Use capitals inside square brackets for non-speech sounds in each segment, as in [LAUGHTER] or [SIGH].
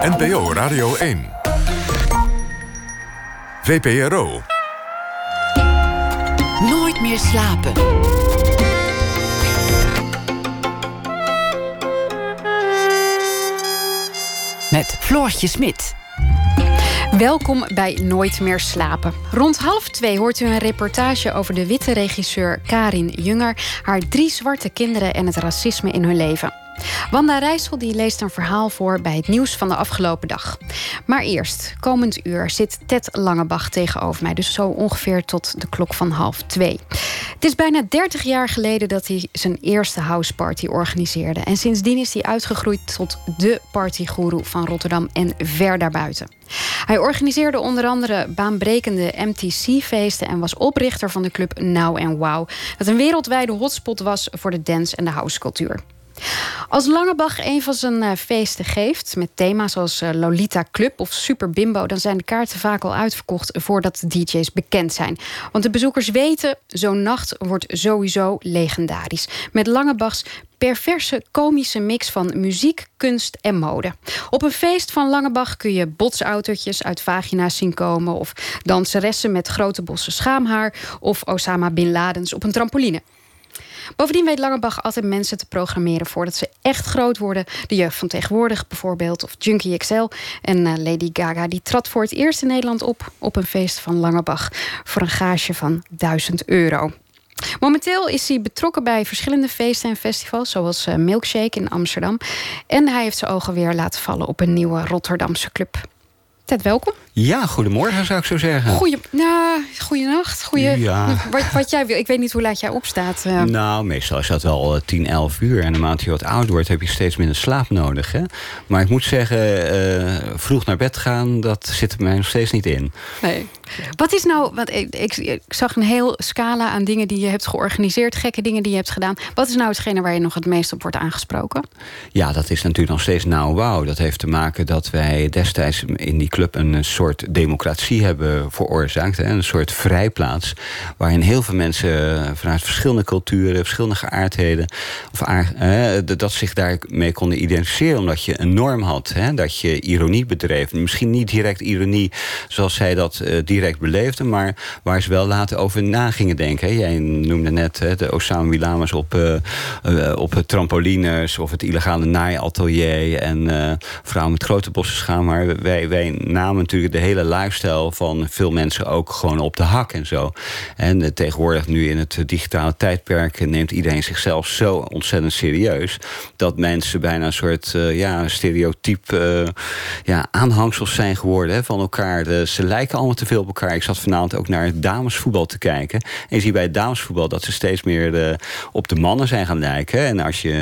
NPO Radio 1. VPRO. Nooit meer slapen. Met Floortje Smit. Welkom bij Nooit meer slapen. Rond half twee hoort u een reportage over de witte regisseur Karin Junger, haar drie zwarte kinderen en het racisme in hun leven. Wanda Rijssel die leest een verhaal voor bij het nieuws van de afgelopen dag. Maar eerst, komend uur zit Ted Langebach tegenover mij. Dus zo ongeveer tot de klok van half twee. Het is bijna 30 jaar geleden dat hij zijn eerste houseparty organiseerde. En sindsdien is hij uitgegroeid tot de partygoeroe van Rotterdam en ver daarbuiten. Hij organiseerde onder andere baanbrekende MTC-feesten en was oprichter van de club Now and Wow, dat een wereldwijde hotspot was voor de dance- en de housecultuur. Als Langebach een van zijn uh, feesten geeft, met thema's zoals uh, Lolita Club of Super Bimbo, dan zijn de kaarten vaak al uitverkocht voordat de DJ's bekend zijn. Want de bezoekers weten, zo'n nacht wordt sowieso legendarisch. Met Langebachs perverse komische mix van muziek, kunst en mode. Op een feest van Langebach kun je botsautootjes uit vagina's zien komen... of danseressen met grote bossen schaamhaar... of Osama Bin Ladens op een trampoline. Bovendien weet Langebach altijd mensen te programmeren voordat ze echt groot worden. De jeugd van tegenwoordig bijvoorbeeld, of Junkie XL. En uh, Lady Gaga die trad voor het eerst in Nederland op op een feest van Langebach voor een gage van 1000 euro. Momenteel is hij betrokken bij verschillende feesten en festivals, zoals uh, Milkshake in Amsterdam. En hij heeft zijn ogen weer laten vallen op een nieuwe Rotterdamse club. Ted, welkom. Ja, goedemorgen zou ik zo zeggen. Goeie, nou, goeienacht. Goeie, Ja. wat, wat jij wil. Ik weet niet hoe laat jij opstaat. eh. Nou, meestal is dat wel eh, 10, 11 uur. En naarmate je wat ouder wordt, heb je steeds minder slaap nodig. Hè? Maar ik moet zeggen, eh, vroeg naar bed gaan, dat zit er mij nog steeds niet in. Nee. Wat is nou, want ik, ik, ik zag een heel scala aan dingen die je hebt georganiseerd, gekke dingen die je hebt gedaan. Wat is nou hetgene waar je nog het meest op wordt aangesproken? Ja, dat is natuurlijk nog steeds nou wauw. Dat heeft te maken dat wij destijds in die club een soort democratie hebben veroorzaakt. Hè? Een soort vrijplaats. Waarin heel veel mensen vanuit verschillende culturen, verschillende geaardheden. Of hè, dat zich daarmee konden identificeren. Omdat je een norm had. Hè? Dat je ironie bedreef. Misschien niet direct ironie zoals zij dat uh, direct beleefden. Maar waar ze wel later over na gingen denken. Jij noemde net hè, de Osama Wilamas op, uh, trampolines. Of het illegale naaiatelier. En vrouwen met grote bossen schaam. Maar wij, wij namen natuurlijk de hele lifestyle van veel mensen ook gewoon op de hak en zo. En uh, tegenwoordig nu in het digitale tijdperk neemt iedereen zichzelf zo ontzettend serieus. Dat mensen bijna een soort uh, ja, stereotyp uh, ja, aanhangsels zijn geworden hè, van elkaar. Ze lijken allemaal te veel op elkaar. Ik zat vanavond ook naar het damesvoetbal te kijken. En je ziet bij het damesvoetbal dat ze steeds meer op de mannen zijn gaan lijken. En als je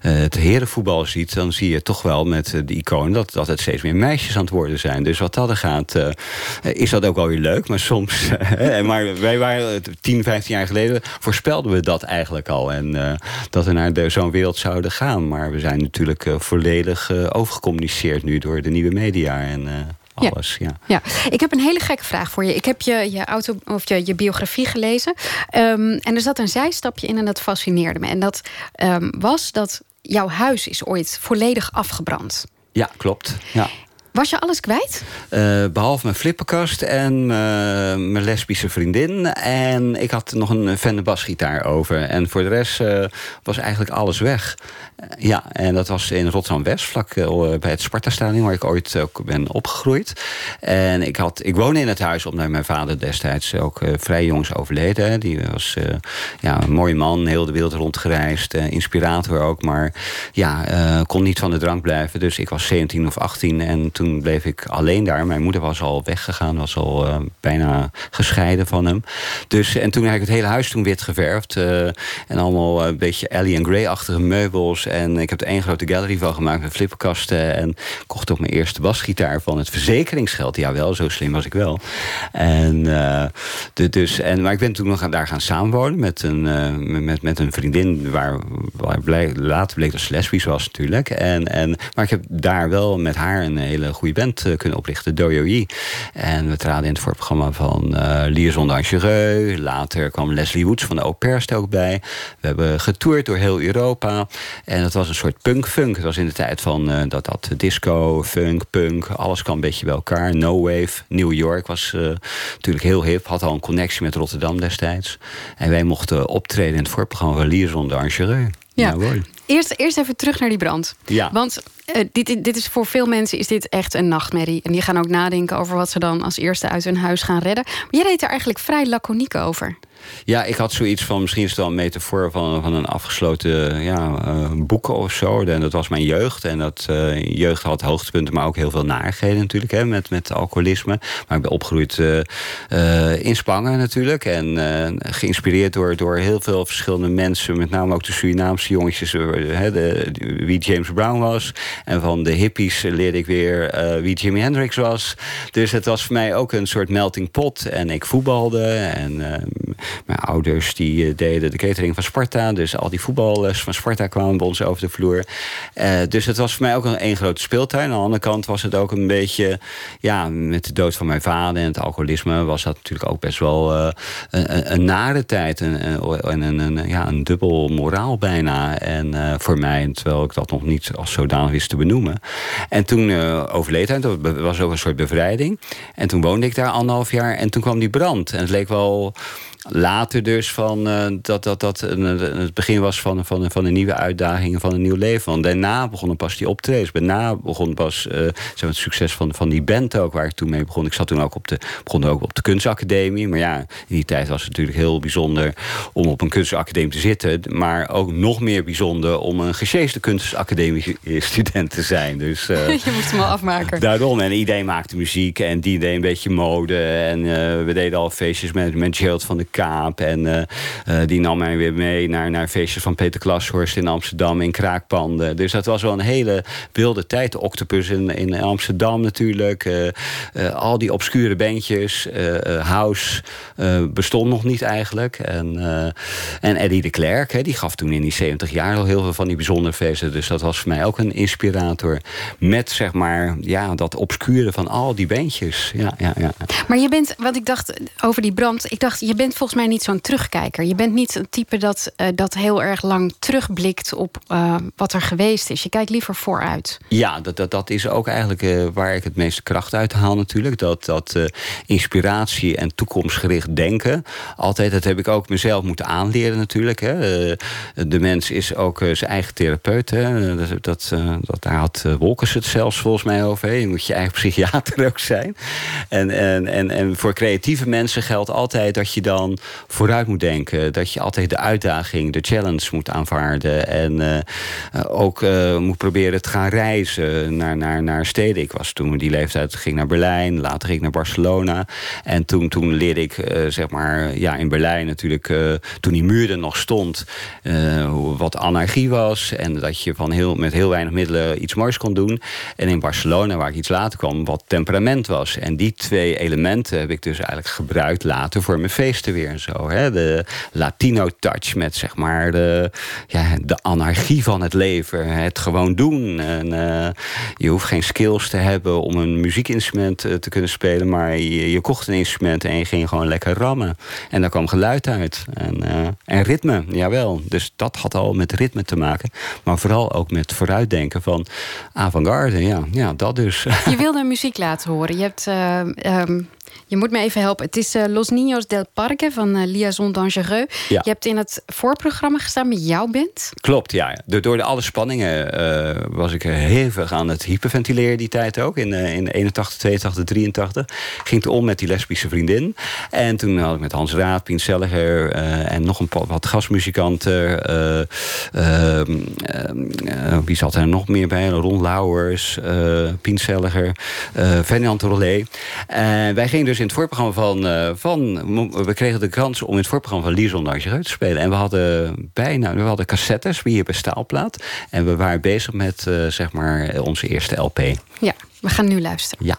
het herenvoetbal ziet, dan zie je toch wel met de icoon dat, dat het steeds meer meisjes aan het worden zijn. Dus wat dat er gaat, uh, is dat ook wel weer leuk. Maar soms, [LAUGHS] maar wij waren 10, 15 jaar geleden, voorspelden we dat eigenlijk al. En uh, dat we naar zo'n wereld zouden gaan. Maar we zijn natuurlijk uh, volledig overgecommuniceerd nu door de nieuwe media. En, alles, ja. ja. ja. Ik heb een hele gekke vraag voor je. Ik heb je, je, auto, of je, je biografie gelezen. Um, en er zat een zijstapje in en dat fascineerde me. En dat um, was dat jouw huis is ooit volledig afgebrand. Ja, klopt. Ja. Was je alles kwijt? Uh, behalve mijn flipperkast en uh, mijn lesbische vriendin. En ik had nog een Fender basgitaar over. En voor de rest uh, was eigenlijk alles weg. ja, en dat was in Rotterdam-West, vlak bij het Sparta-stadion... waar ik ooit ook ben opgegroeid. En ik, had, ik woonde in het huis omdat mijn vader destijds ook vrij jong is overleden. Die was ja, een mooie man, heel de wereld rondgereisd. inspirator ook, maar ja, kon niet van de drank blijven. Dus ik was 17 of 18 en toen bleef ik alleen daar. Mijn moeder was al weggegaan, was al uh, bijna gescheiden van hem. Dus, en toen heb ik het hele huis toen wit geverfd. Uh, en allemaal een beetje Ellie and Grey-achtige meubels. En ik heb er één grote gallery van gemaakt met flipperkasten. En kocht ook mijn eerste basgitaar van het verzekeringsgeld. Ja, wel, zo slim was ik wel. En, de, dus, en, maar ik ben toen nog daar gaan samenwonen met een, met, met een vriendin... waar, waar blij, later bleek dat lesbisch was natuurlijk. En, en, maar ik heb daar wel met haar een hele goede band kunnen oprichten, Doyo En we traden in het voorprogramma van uh, Liaison d'Angereux. Later kwam Leslie Woods van de Au ook bij. We hebben getoerd door heel Europa. En dat was een soort punk-funk. Het was in de tijd van dat, dat disco, funk, punk. Alles kwam een beetje bij elkaar. No Wave. New York was natuurlijk heel hip. Had al een connectie met Rotterdam destijds. En wij mochten optreden in het voorprogramma van Liaison d'Angereux. Ja. Nou, eerst, eerst even terug naar die brand. Ja. Want uh, dit, dit is voor veel mensen is dit echt een nachtmerrie. En die gaan ook nadenken over wat ze dan als eerste uit hun huis gaan redden. Maar jij deed er eigenlijk vrij laconiek over. Ja, ik had zoiets van, misschien is het wel een metafoor van, van een afgesloten ja, uh, boeken of zo. En dat was mijn jeugd. En dat uh, jeugd had hoogtepunten, maar ook heel veel narigheden natuurlijk. Hè, met, met alcoholisme. Maar ik ben opgegroeid uh, in Spangen natuurlijk. En geïnspireerd door, door heel veel verschillende mensen. Met name ook de Surinaamse jongetjes. de, wie James Brown was. En van de hippies leerde ik weer wie Jimi Hendrix was. Dus het was voor mij ook een soort melting pot. En ik voetbalde. En mijn ouders die eh, deden de catering van Sparta. Dus al die voetballers van Sparta kwamen bij ons over de vloer. Uh, dus het was voor mij ook een, een grote speeltuin. Aan de andere kant was het ook een beetje... Ja, met de dood van mijn vader en het alcoholisme... was dat natuurlijk ook best wel uh, een, een, nare tijd. En een, een, een, ja, een dubbel moraal bijna. En uh, voor mij, terwijl ik dat nog niet als zodanig wist te benoemen. En toen overleed hij. Dat was ook een soort bevrijding. En toen woonde ik daar anderhalf jaar. En toen kwam die brand. En het leek wel later dus van uh, dat dat, dat het begin was van, van, van een nieuwe uitdaging, van een nieuw leven. Want daarna begonnen pas die optredens. Daarna begon pas uh, het succes van, van die band ook, waar ik toen mee begon. Ik zat toen ook op de, begon ook op de kunstacademie. Maar ja, in die tijd was het natuurlijk heel bijzonder om op een kunstacademie te zitten. Maar ook nog meer bijzonder om een gesjeeste kunstacademie student te zijn. Dus, uh, [LAUGHS] Je moest hem al afmaken. Daarom. En iedereen maakte muziek en die deed een beetje mode. En we deden al feestjes met, met Gerald van de En uh, uh, die nam mij weer mee naar, naar feestjes van Peter Klashorst in Amsterdam in kraakpanden. Dus dat was wel een hele wilde tijd. Octopus in, in Amsterdam natuurlijk. Uh, al die obscure bandjes. House bestond nog niet eigenlijk. En, en Eddie de Klerk, die gaf toen in die 70 jaar al heel veel van die bijzondere feesten. Dus dat was voor mij ook een inspirator. Met zeg maar ja, dat obscure van al die bandjes. Ja, ja, ja. Maar je bent, wat ik dacht over die brand. Ik dacht, je bent volgens mij niet zo'n terugkijker. Je bent niet een type dat, uh, dat heel erg lang terugblikt op uh, wat er geweest is. Je kijkt liever vooruit. Ja, dat, dat, dat is ook eigenlijk uh, waar ik het meeste kracht uit haal natuurlijk. Dat, dat inspiratie en toekomstgericht denken. Altijd, dat heb ik ook mezelf moeten aanleren natuurlijk. Hè. de mens is ook zijn eigen therapeut. Hè. Dat, dat, dat, daar had Wolkers het zelfs volgens mij over. Hè. Je moet je eigen psychiater [LAUGHS] ook zijn. En, en, en, en voor creatieve mensen geldt altijd dat je dan vooruit moet denken. Dat je altijd de uitdaging, de challenge moet aanvaarden. En uh, ook uh, moet proberen te gaan reizen naar, naar, naar steden. Ik was toen die leeftijd, ging naar Berlijn. Later ging ik naar Barcelona. En toen, toen leerde ik, uh, zeg maar, ja, in Berlijn natuurlijk... toen die muur er nog stond, wat anarchie was. En dat je van heel, met heel weinig middelen iets moois kon doen. En in Barcelona, waar ik iets later kwam, wat temperament was. En die twee elementen heb ik dus eigenlijk gebruikt later voor mijn feesten weer zo. Hè? De Latino touch met zeg maar de, ja, de anarchie van het leven. Het gewoon doen. En, uh, je hoeft geen skills te hebben om een muziekinstrument uh, te kunnen spelen. Maar je, je, kocht een instrument en je ging gewoon lekker rammen. En daar kwam geluid uit. En, uh, en ritme, jawel. Dus dat had al met ritme te maken. Maar vooral ook met vooruitdenken van avant-garde. Ja, ja, dat dus. Je wilde muziek laten horen. Je hebt um, je moet me even helpen. Het is uh, Los Niños del Parque van uh, Liaison Dangereux. Ja. Je hebt in het voorprogramma gestaan met jouw band. Klopt, ja. Door, door de alle spanningen uh, was ik hevig aan het hyperventileren die tijd ook. In, in 81, 82, 83. Ging het om met die lesbische vriendin. En toen had ik met Hans Raad, Pien Selliger en nog een wat gastmuzikanten. Ehm, wie zat er nog meer bij? Ron Lauwers, Pien Selliger, Ferdinand Rollet. wij gingen dus in het voorprogramma van, uh, van... We kregen de kans om in het voorprogramma van Liaison Dangereux te spelen. En we hadden bijna... We hadden cassettes hier bij Staalplaat. En we waren bezig met, uh, zeg maar, onze eerste LP. Ja, we gaan nu luisteren. Ja.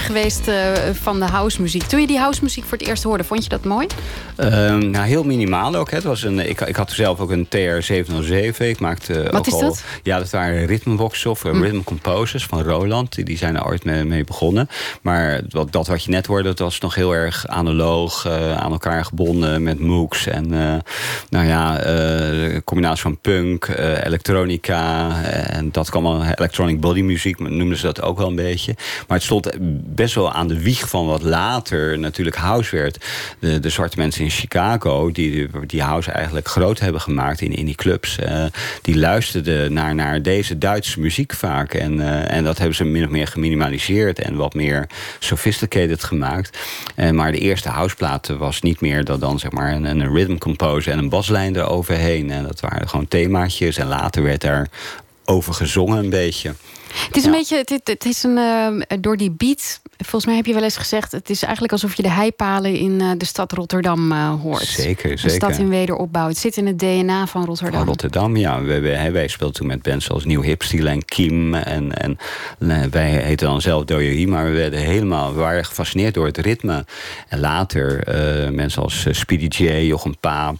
Geweest eh, van de housemuziek. Toen je die housemuziek voor het eerst hoorde, vond je dat mooi? Ehm, nou, heel minimaal ook. Hè. Het was een, ik, ik had zelf ook een TR-707. Ik maakte Wat ook is al, dat? Ja, dat waren ritmeboxen of eh, rhythm composers van Roland. Die, die zijn er ooit mee, mee begonnen. Maar wat, dat wat je net hoorde, dat was nog heel erg analoog. eh, aan elkaar gebonden met MOOCs. En eh, nou ja, eh, een combinatie van punk, eh, elektronica. eh, en dat kwam al electronic body music, noemden ze dat ook wel een beetje. Maar het stond best wel aan de wieg van wat later natuurlijk house werd. De, de zwarte mensen in Chicago, die, die house eigenlijk groot hebben gemaakt in, in die clubs. eh, die luisterden naar, naar deze Duitse muziek vaak. En, eh, en dat hebben ze min of meer geminimaliseerd en wat meer sophisticated gemaakt. Eh, maar de eerste houseplaten was niet meer dan, dan zeg maar een, een rhythm composer en een baslijn eroverheen. En dat waren gewoon themaatjes. En later werd daar over gezongen een beetje. Het is een beetje, het, is een, eh, door die beat, volgens mij heb je wel eens gezegd, het is eigenlijk alsof je de heipalen in eh, de stad Rotterdam eh, hoort. Zeker, zeker. stad in wederopbouw. Het zit in het DNA van Rotterdam. Van Rotterdam, ja. Wij, wij, wij speelden toen met bands zoals Nieuw Hipstiel en Kiem. En, en eh, wij heten dan zelf Doyerie, maar we werden helemaal, we waren gefascineerd door het ritme. En later mensen als Speedy J, Jochem Paap,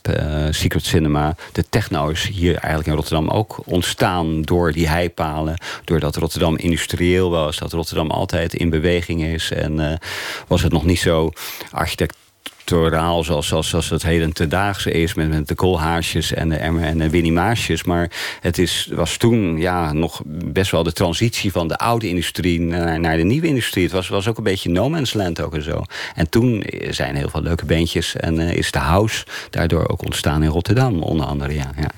Secret Cinema. De techno is hier eigenlijk in Rotterdam ook ontstaan door die heipalen. Doordat Rotterdam industrieel was, dat Rotterdam altijd in beweging is. En eh, was het nog niet zo architect toraal zoals, zoals, zoals het heden te daagse is... met, met de koolhaarsjes en de emmer en de Winnie Maasjes. Maar het is, was toen ja, nog best wel de transitie van de oude industrie... naar, naar de nieuwe industrie. Het was, was ook een beetje no man's land ook en zo. En toen zijn heel veel leuke bandjes... en eh, is de house daardoor ook ontstaan in Rotterdam, onder andere. Ja, ja,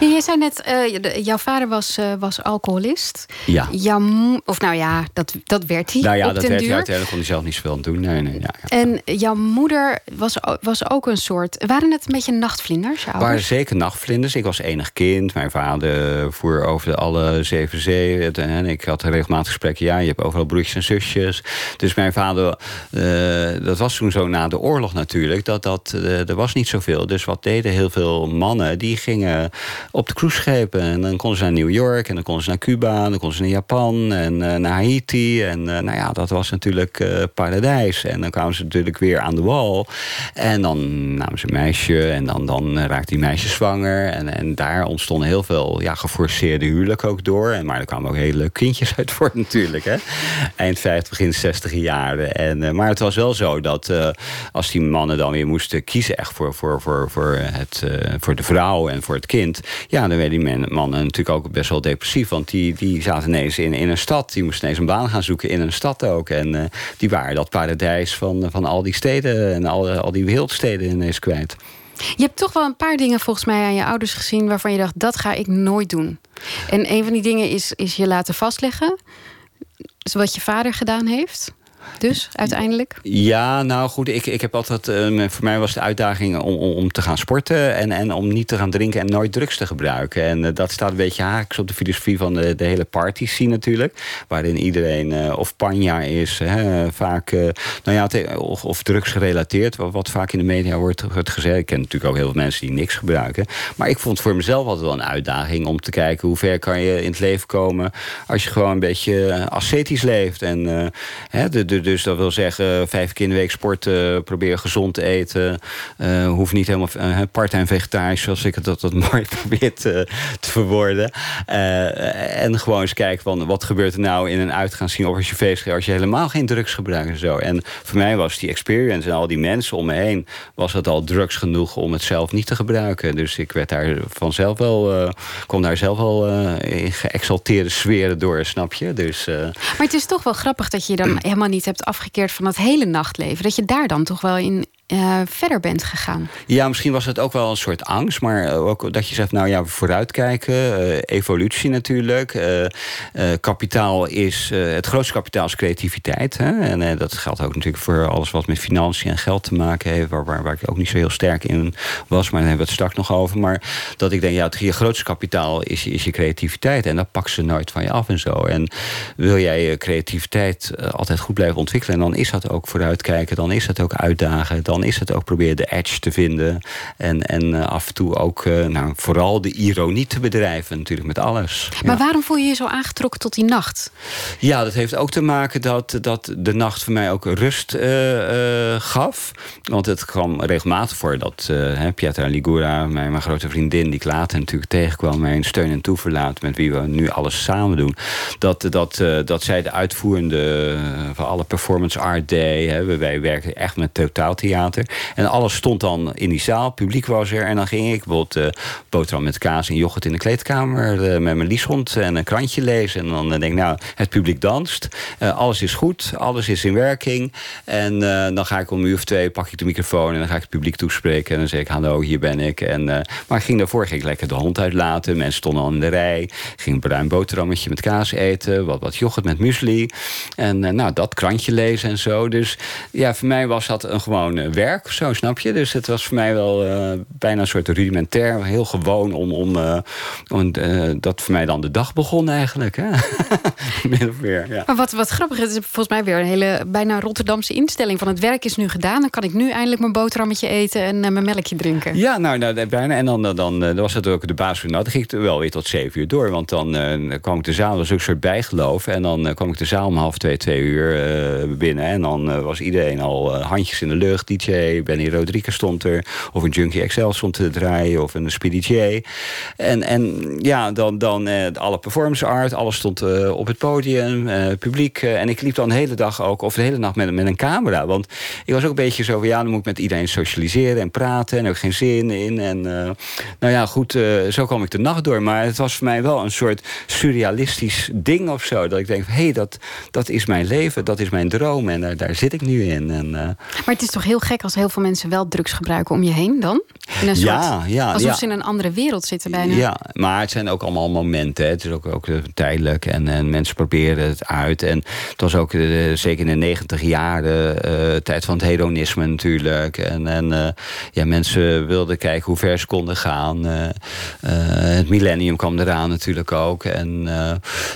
Ja, jij zei net, eh, de- jouw vader was, eh, was alcoholist. ja. Jouw of nou ja, dat, dat werd hij Nou ja, op dat werd hij duur. uiteindelijk kon hij zelf niet zoveel aan doen. Nee, nee, ja, ja. En jouw moeder was, was ook een soort. Waren het een beetje nachtvlinders? Het waren zeker nachtvlinders. Ik was enig kind. Mijn vader voer over de alle zeven zeeën. En ik had regelmatig gesprek. Ja, je hebt overal broertjes en zusjes. Dus mijn vader, uh, dat was toen zo na de oorlog natuurlijk. Dat, dat, uh, er was niet zoveel. Dus wat deden heel veel mannen? Die gingen op de cruiseschepen. En dan konden ze naar New York. En dan konden ze naar Cuba. En dan konden ze naar Japan. En uh, naar Haiti. En nou ja, dat was natuurlijk paradijs. En dan kwamen ze natuurlijk weer aan de wal. En dan namen ze een meisje. En dan, dan raakte die meisje zwanger. En, en daar ontstonden heel veel ja, geforceerde huwelijken ook door. En, maar er kwamen ook hele leuke kindjes uit voort [LAUGHS] natuurlijk. Hè? Eind 50, begin 60 jaren. En, uh, maar het was wel zo dat uh, als die mannen dan weer moesten kiezen... echt voor, voor, voor, voor, het, uh, voor de vrouw en voor het kind... ja, dan werden die mannen natuurlijk ook best wel depressief. Want die, die zaten ineens in, in een stad. Die moesten ineens een baan gaan zoeken in een stad ook. En die waren dat paradijs van, van al die steden... en al, al die wereldsteden ineens kwijt. Je hebt toch wel een paar dingen volgens mij aan je ouders gezien waarvan je dacht: dat ga ik nooit doen. En een van die dingen is, is je laten vastleggen. Wat je vader gedaan heeft dus uiteindelijk? Ja, nou goed, ik, ik heb altijd. Uh, voor mij was de uitdaging om, om te gaan sporten en, en om niet te gaan drinken en nooit drugs te gebruiken. En uh, dat staat een beetje haaks op de filosofie van de, de hele party scene natuurlijk. Waarin iedereen uh, of panja is, hè, vaak. nou ja, of, of drugs gerelateerd, wat, vaak in de media wordt, gezegd. Ik ken natuurlijk ook heel veel mensen die niks gebruiken. Maar ik vond voor mezelf altijd wel een uitdaging om te kijken hoe ver kan je in het leven komen als je gewoon een beetje ascetisch leeft. En hè, de dus dat wil zeggen, vijf keer in de week sporten, proberen gezond te eten. Uh, hoeft niet helemaal uh, part-time vegetarisch, zoals ik het dat, [LAUGHS] dat mooi probeer te, te verwoorden. Uh, en gewoon eens kijken van wat gebeurt er nou in een uitgaanscene of als je feest als je helemaal geen drugs gebruikt en zo. En voor mij was die experience en al die mensen om me heen, was het al drugs genoeg om het zelf niet te gebruiken. Dus ik werd daar vanzelf wel, kon daar zelf wel in geëxalteerde sferen door, snap je? Dus, maar het is toch wel grappig dat je dan [CLEARS THROAT] helemaal niet hebt afgekeerd van het hele nachtleven. Dat je daar dan toch wel in uh, verder bent gegaan. Ja, misschien was het ook wel een soort angst. Maar eh, ook dat je zegt, nou ja, vooruitkijken. Uh, evolutie natuurlijk. Kapitaal is... het grootste kapitaal is creativiteit. Hè? En dat geldt ook natuurlijk voor alles wat met financiën en geld te maken heeft. Waar, waar, waar, ik ook niet zo heel sterk in was. Maar daar hebben we het straks nog over. Maar dat ik denk, ja, het je grootste kapitaal is, is je creativiteit. En dat pak ze nooit van je af en zo. En wil jij je creativiteit altijd goed blijven ontwikkelen... en dan is dat ook vooruitkijken. Dan is dat ook uitdagen. Dan dan is het ook proberen de edge te vinden. En, en uh, af en toe ook uh, nou, vooral de ironie te bedrijven, natuurlijk met alles. Maar ja. waarom voel je je zo aangetrokken tot die nacht? Ja, dat heeft ook te maken dat, dat de nacht voor mij ook rust uh, gaf. Want het kwam regelmatig voor dat Pietra Ligura, mijn, mijn grote vriendin, die ik later natuurlijk tegenkwam, mijn steun en toeverlaat, met wie we nu alles samen doen. Dat, dat, dat zij de uitvoerende van alle performance art day. Hè, wij werken echt met en alles stond dan in die zaal, publiek was er. En dan ging ik bijvoorbeeld uh, boterham met kaas en yoghurt in de kleedkamer... Uh, met mijn lieshond en een krantje lezen. En dan denk ik, nou, het publiek danst. alles is goed, alles is in werking. En dan ga ik om een uur of twee, pak ik de microfoon... en dan ga ik het publiek toespreken. En dan zeg ik, hallo, hier ben ik. En, maar ging daarvoor ging ik lekker de hond uitlaten. Mensen stonden al in de rij. ging een bruin boterhammetje met kaas eten. Wat, wat yoghurt met muesli. En nou, dat krantje lezen en zo. Dus ja, voor mij was dat een gewoon werk of zo, snap je? Dus het was voor mij wel uh, bijna een soort rudimentair. Heel gewoon om, om, uh, om uh, dat voor mij dan de dag begon eigenlijk. Hè? [LAUGHS] Min of meer, ja. Maar wat, wat grappig is, het is volgens mij weer een hele bijna Rotterdamse instelling. Van het werk is nu gedaan, dan kan ik nu eindelijk mijn boterhammetje eten en mijn melkje drinken. Ja, nou, nou bijna. En dan, dan, dan was het ook de baas van, nou, dan ging ik wel weer tot zeven uur door. Want dan kwam ik de zaal, dat was ook een soort bijgeloof. En dan kwam ik de zaal om half twee, twee uur binnen. En dan was iedereen al handjes in de lucht, Benny Rodriguez stond er. Of een Junkie XL stond te draaien. Of een J. En, en ja, dan, dan eh, alle performance art. Alles stond uh, op het podium. Uh, publiek. en ik liep dan de hele dag ook. Of de hele nacht met, met een camera. Want ik was ook een beetje zo van... Ja, dan moet ik met iedereen socialiseren en praten. En ook geen zin in. En nou ja, goed. zo kwam ik de nacht door. Maar het was voor mij wel een soort surrealistisch ding of zo. Dat ik denk, hé, hey, dat, dat is mijn leven. Dat is mijn droom. En daar zit ik nu in. En, maar het is toch heel gek gek als heel veel mensen wel drugs gebruiken om je heen dan? In een soort, Ja, alsof ja. ze in een andere wereld zitten bijna. Ja, maar het zijn ook allemaal momenten. Hè. Het is ook, ook eh, tijdelijk en, en mensen proberen het uit. En het was ook eh, zeker in de negentig jaren eh, tijd van het hedonisme natuurlijk. En, en ja, mensen wilden kijken hoe ver ze konden gaan. Het millennium kwam eraan natuurlijk ook. En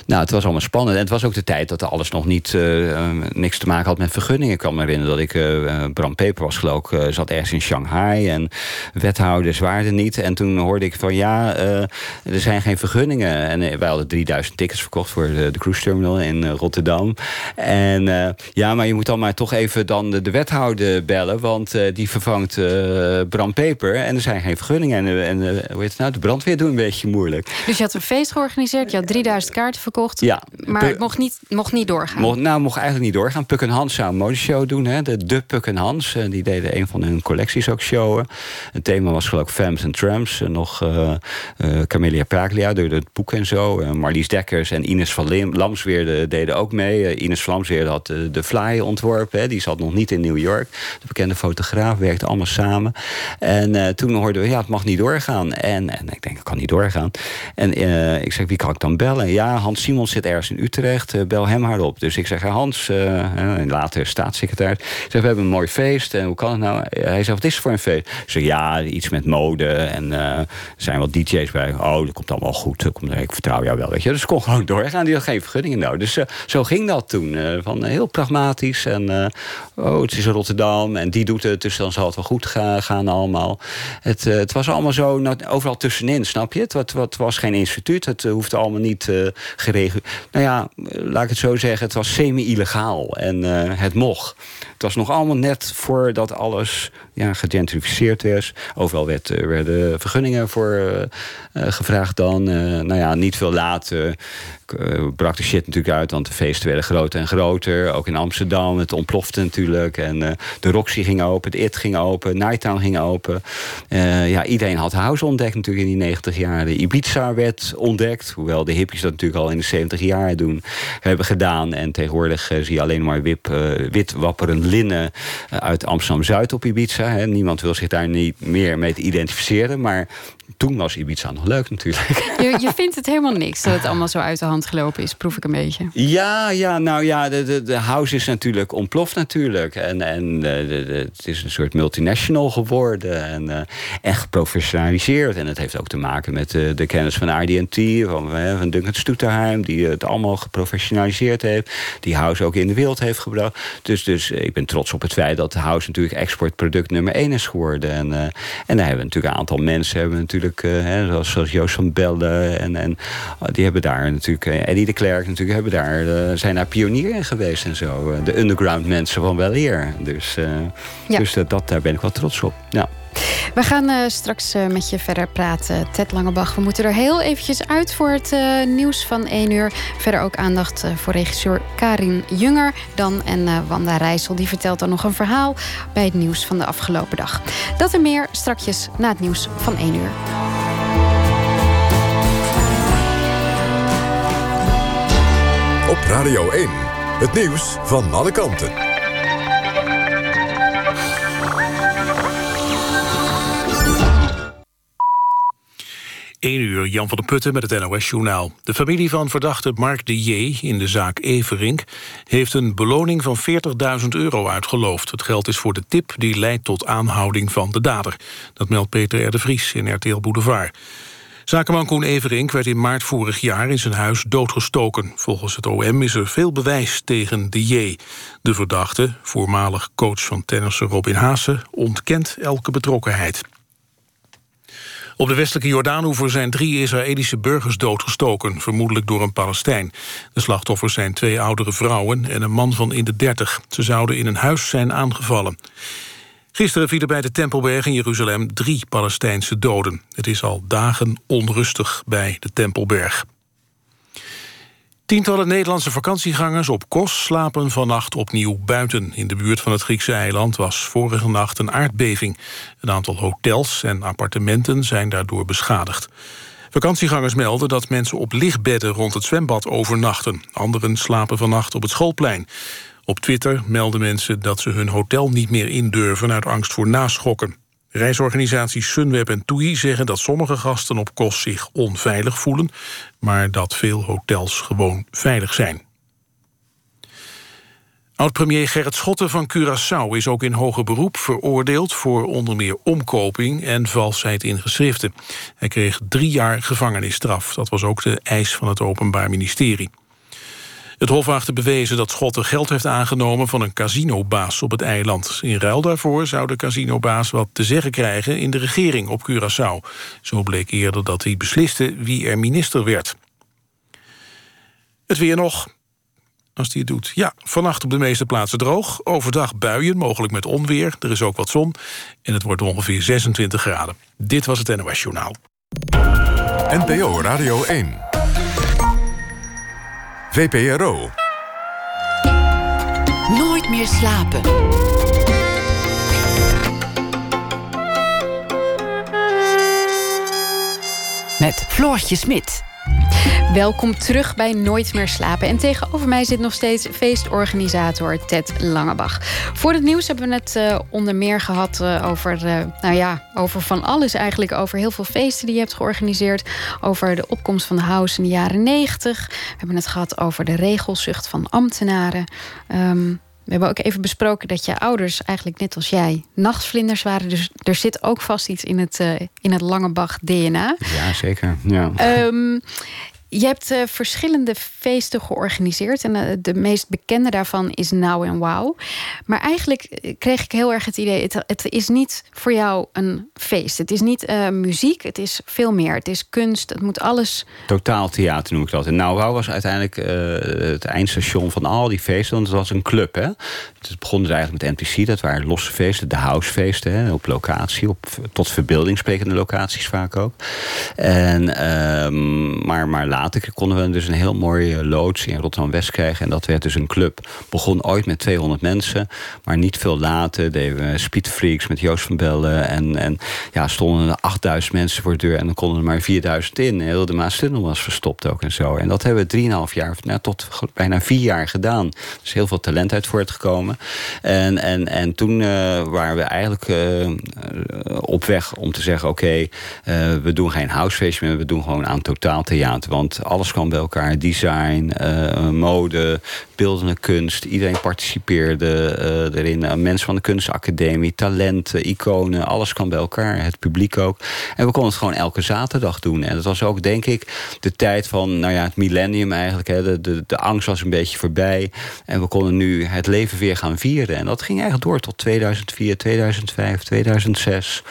nou, het was allemaal spannend. En het was ook de tijd dat alles nog niet niks te maken had met vergunningen. Ik kan me herinneren dat ik Bram Peper was eh, zat ergens in Shanghai. En wethouders waren er niet. En toen hoorde ik van ja, eh, er zijn geen vergunningen. En eh, wij hadden 3000 tickets verkocht voor de, de cruise terminal in Rotterdam. En ja, maar je moet dan maar toch even dan de, de wethouder bellen. Want die vervangt Bram Peper. En er zijn geen vergunningen. En, en hoe heet het nou? De brandweer doet een beetje moeilijk. Dus je had een feest georganiseerd, je had 3000 kaarten verkocht. Ja, Maar het mocht niet, mocht niet doorgaan. Mocht, nou, mocht eigenlijk niet doorgaan. Puk en Hans zou een modeshow doen. Hè? De, de Puk en Hans. Die deden een van hun collecties ook showen. Het thema was geloof ik Femmes and Tramps. En nog eh eh, Camelia Praglia door het boek en zo. Eh, Marlies Dekkers en Ines van Lim- deden ook mee. Ines Lamsweerde had de, fly ontworpen. Hè? Die zat nog niet in New York. De bekende fotograaf werkte allemaal samen. En toen hoorden we, ja, het mag niet doorgaan. En, en ik denk, het kan niet doorgaan. En ik zeg, wie kan ik dan bellen? Ja, Hans Simons zit ergens in Utrecht. bel hem hardop. Dus ik zeg, Hans, later staatssecretaris. Zeg, we hebben een mooi feest. En hoe kan het nou? Hij zegt, wat is het voor een feest? Zeg, ja, iets met mode. En eh, er zijn wat DJ's bij. Oh, dat komt allemaal goed. Ik vertrouw jou wel, weet je. Dus ik kon gewoon doorgaan. Die had geen vergunningen nou. Dus eh, zo ging dat toen. eh, van, eh, heel pragmatisch. En eh, oh, het is Rotterdam. En die doet het, dus dan zal het wel goed ga- gaan allemaal. Het, eh, het was allemaal zo nou, overal tussenin, snap je? Het, wat, was geen instituut. Het eh, hoefde allemaal niet eh geregeld. Nou ja, eh, laat ik het zo zeggen. Het was semi-illegaal. En eh, het mocht. Het was nog allemaal net voordat alles ja, gegentrificeerd werd. Overal werd, eh, werden vergunningen voor eh, eh, gevraagd dan. Nou ja, niet veel later brak de shit natuurlijk uit. Want de feesten werden groter en groter. Ook in Amsterdam. Het ontplofte natuurlijk. En de Roxy ging open. Het IT ging open. Nighttown ging open. Ja, iedereen had house ontdekt natuurlijk in die 90 jaren. Ibiza werd ontdekt. Hoewel de hippies dat natuurlijk al in de 70 jaar doen. Hebben gedaan. En tegenwoordig zie je alleen maar wip, wit wapperend linnen uit Amsterdam-Zuid op Ibiza. Niemand wil zich daar niet meer mee identificeren. Maar toen was Ibiza nog leuk natuurlijk. [LAUGHS] Je, je vindt het helemaal niks dat het allemaal zo uit de hand gelopen is, proef ik een beetje. Ja, ja, nou ja, de, de, de house is natuurlijk ontploft natuurlijk. En, en de, de, het is een soort multinational geworden en, eh, en geprofessionaliseerd. En het heeft ook te maken met de, de kennis van RD&T, van, eh, van Duncan Stoeterheim... die het allemaal geprofessionaliseerd heeft. Die house ook in de wereld heeft gebracht. Dus, dus eh, ik ben trots op het feit dat de house natuurlijk exportproduct nummer één is geworden. En, eh, en daar hebben we natuurlijk een aantal mensen... Hebben natuurlijk, eh, hè, zoals, zoals Joost van Bellen en, en oh, die hebben daar natuurlijk... eh, Eddie de Klerk natuurlijk hebben daar, eh, zijn daar pionier in geweest en zo. De underground mensen van wel eer. Dus, Ja. dus dat, daar ben ik wel trots op. Ja. We gaan straks met je verder praten, Ted Langebach. We moeten er heel eventjes uit voor het nieuws van 1 uur. Verder ook aandacht voor regisseur Karin Junger. Dan en Wanda Rijssel, die vertelt dan nog een verhaal... bij het nieuws van de afgelopen dag. Dat en meer strakjes na het nieuws van 1 uur. Radio 1. Het nieuws van alle kanten. 1 uur, Jan van der Putten met het NOS-journaal. De familie van verdachte Mark de J. in de zaak Everink... heeft een beloning van 40.000 euro uitgeloofd. Het geld is voor de tip die leidt tot aanhouding van de dader. Dat meldt Peter R. de Vries in RTL Boulevard. Zakenman Koen Everink werd in maart vorig jaar in zijn huis doodgestoken. Volgens het OM is er veel bewijs tegen de J. De verdachte, voormalig coach van tennisser Robin Haase... ontkent elke betrokkenheid. Op de westelijke Jordaanoever zijn drie Israëlische burgers doodgestoken, vermoedelijk door een Palestijn. De slachtoffers zijn twee oudere vrouwen en een man van in de dertig. Ze zouden in een huis zijn aangevallen. Gisteren vielen bij de Tempelberg in Jeruzalem drie Palestijnse doden. Het is al dagen onrustig bij de Tempelberg. Tientallen Nederlandse vakantiegangers op Kos slapen vannacht opnieuw buiten. In de buurt van het Griekse eiland was vorige nacht een aardbeving. Een aantal hotels en appartementen zijn daardoor beschadigd. Vakantiegangers melden dat mensen op lichtbedden rond het zwembad overnachten. Anderen slapen vannacht op het schoolplein. Op Twitter melden mensen dat ze hun hotel niet meer indurven... uit angst voor naschokken. Reisorganisaties Sunweb en TUI zeggen dat sommige gasten op Kos zich onveilig voelen... maar dat veel hotels gewoon veilig zijn. Oud-premier Gerrit Schotten van Curaçao is ook in hoger beroep veroordeeld... voor onder meer omkoping en valsheid in geschriften. Hij kreeg drie jaar gevangenisstraf. Dat was ook de eis van het Openbaar Ministerie. Het Hof achtte bewezen dat Schotten geld heeft aangenomen... van een casinobaas op het eiland. In ruil daarvoor zou de casinobaas wat te zeggen krijgen... in de regering op Curaçao. Zo bleek eerder dat hij besliste wie er minister werd. Het weer nog als hij het doet. Ja, vannacht op de meeste plaatsen droog. Overdag buien, mogelijk met onweer. Er is ook wat zon. En het wordt ongeveer 26 graden. Dit was het NOS Journaal. NPO Radio 1. VPRO. Nooit meer slapen. Met Floortje Smit. Welkom terug bij Nooit meer slapen. En tegenover mij zit nog steeds feestorganisator Ted Langebach. Voor het nieuws hebben we het uh, onder meer gehad uh, over, uh, nou ja, over van alles eigenlijk. Over heel veel feesten die je hebt georganiseerd. Over de opkomst van de house in de jaren negentig. We hebben het gehad over de regelzucht van ambtenaren. Um, we hebben ook even besproken dat je ouders eigenlijk net als jij nachtvlinders waren. Dus er zit ook vast iets in het, uh, in het Langebach DNA. Ja, zeker. Ja. Um, je hebt uh, verschillende feesten georganiseerd. En uh, de meest bekende daarvan is Now and Wow. Maar eigenlijk kreeg ik heel erg het idee... het, het is niet voor jou een feest. Het is niet muziek, het is veel meer. Het is kunst, het moet alles... Totaal theater noem ik dat. En Now Wow was uiteindelijk het eindstation van al die feesten. Want het was een club, hè. Het begon dus eigenlijk met NPC. Dat waren losse feesten, de housefeesten. Hè, op locatie, op, tot verbeelding sprekende locaties vaak ook. En, ehm, maar, maar later konden we dus een heel mooie loods in Rotterdam-West krijgen. En dat werd dus een club. Begon ooit met 200 mensen, maar niet veel later deden we Speedfreaks met Joost van Bellen. En, en ja, stonden er 8000 mensen voor de deur en dan konden er maar 4000 in. Heel de Maastunnel was verstopt ook en zo. En dat hebben we 3,5 jaar, nou, tot bijna vier jaar gedaan. Dus heel veel talent uit voortgekomen. En, en, en toen uh, waren we eigenlijk uh, op weg om te zeggen: oké, we doen geen housefeestje meer, we doen gewoon aan totaaltheater. Want alles kwam bij elkaar. Design, uh, mode, beeldende kunst. Iedereen participeerde uh, erin. Uh, mensen van de kunstacademie, talenten, iconen. Alles kwam bij elkaar. Het publiek ook. En we konden het gewoon elke zaterdag doen. En dat was ook, denk ik, de tijd van nou ja, het millennium eigenlijk. Hè. De, de, de angst was een beetje voorbij. En we konden nu het leven weer gaan vieren. En dat ging eigenlijk door tot 2004, 2005, 2006.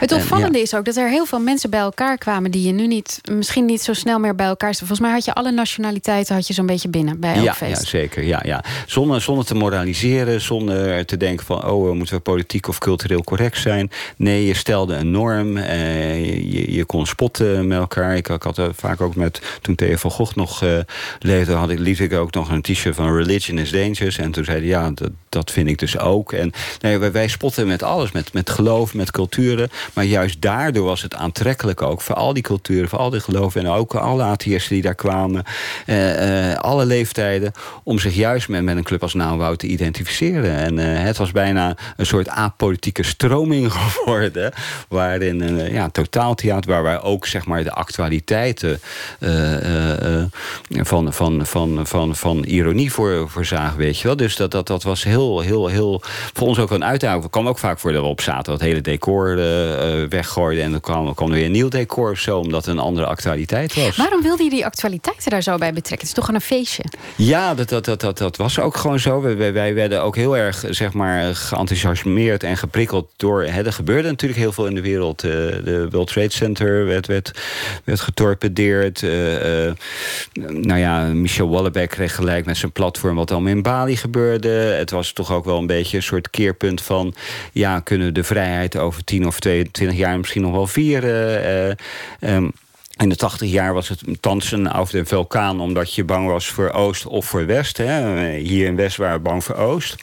Het opvallende en, ja. is ook dat er heel veel mensen bij elkaar kwamen... die je nu niet, misschien niet zo snel meer bij elkaar Volgens mij had je alle nationaliteiten had je zo'n beetje binnen bij elk ja, feest. Ja, zeker. Ja, ja. Zonder, zonder te moraliseren, zonder te denken van... oh, moeten we politiek of cultureel correct zijn. Nee, je stelde een norm. Eh, je, je kon spotten met elkaar. Ik, ik had er vaak ook met... toen Theo van Gogh nog uh, leefde... Had ik, liet ik ook nog een t-shirt van Religion is Dangerous. En toen zei hij, ja, dat, dat vind ik dus ook. En nee, wij, wij spotten met alles. Met, met geloof, met culturen. Maar juist daardoor was het aantrekkelijk ook... voor al die culturen, voor al die geloven... en ook alle atheïsten die daar kwamen. Uh, uh, alle leeftijden. Om zich juist met, met een club als Nauwwoud te identificeren. En uh, het was bijna een soort apolitieke stroming [LAUGHS] geworden. Waarin een ja, totaaltheater, waar wij ook zeg maar, de actualiteiten van, van, van, van, van ironie voor, voor zagen. Weet je wel. Dus dat, dat, dat was heel, heel, heel. Voor ons ook een uitdaging. Het kwam ook vaak voor dat we op zaten. Het hele decor weggooiden. En dan kwam, kwam er weer een nieuw decor of zo. Omdat het een andere actualiteit was. Waarom wilde je die actualiteiten daar zo bij betrekken? Het is toch een feestje? Ja, dat, dat, dat, dat, was ook gewoon zo. Wij, werden ook heel erg zeg maar, geenthousiasmeerd en geprikkeld door... Hè, er gebeurde natuurlijk heel veel in de wereld. Uh, de World Trade Center werd, werd, werd getorpedeerd. Uh, uh, nou ja, Michel Wallenberg kreeg gelijk met zijn platform... wat allemaal in Bali gebeurde. Het was toch ook wel een beetje een soort keerpunt van... ja, kunnen we de vrijheid over 10 of 22 jaar misschien nog wel vieren... Um, in de 80 jaar was het dansen over de vulkaan... omdat je bang was voor Oost of voor West. Hè. Hier in West waren we bang voor Oost.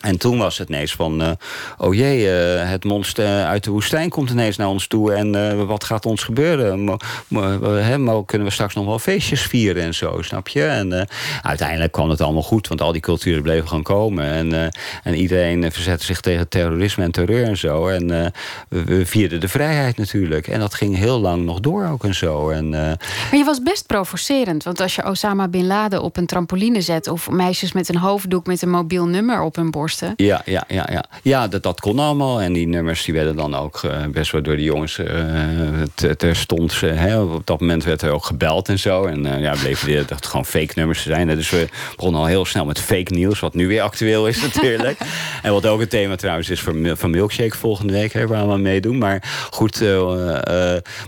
En toen was het ineens van, uh, oh jee, uh, het monster uit de woestijn komt ineens naar ons toe. En uh, wat gaat ons gebeuren? Mo, kunnen we straks nog wel feestjes vieren en zo, snap je? En uiteindelijk kwam het allemaal goed, want al die culturen bleven gewoon komen. En, en iedereen verzette zich tegen terrorisme en terreur en zo. En we, vierden de vrijheid natuurlijk. En dat ging heel lang nog door ook en zo. En, maar je was best provocerend, want als je Osama Bin Laden op een trampoline zet... of meisjes met een hoofddoek met een mobiel nummer op hun borst ja, ja, ja, ja. ja dat, dat kon allemaal. En die nummers die werden dan ook uh, best wel door de jongens uh, terstond. Uh, op dat moment werd er ook gebeld en zo. En ja, bleven dat gewoon fake nummers te zijn. Dus we begonnen al heel snel met fake nieuws, wat nu weer actueel is natuurlijk. [LAUGHS] en wat ook een thema trouwens is voor, van Milkshake volgende week, hè, waar we aan meedoen. Maar goed,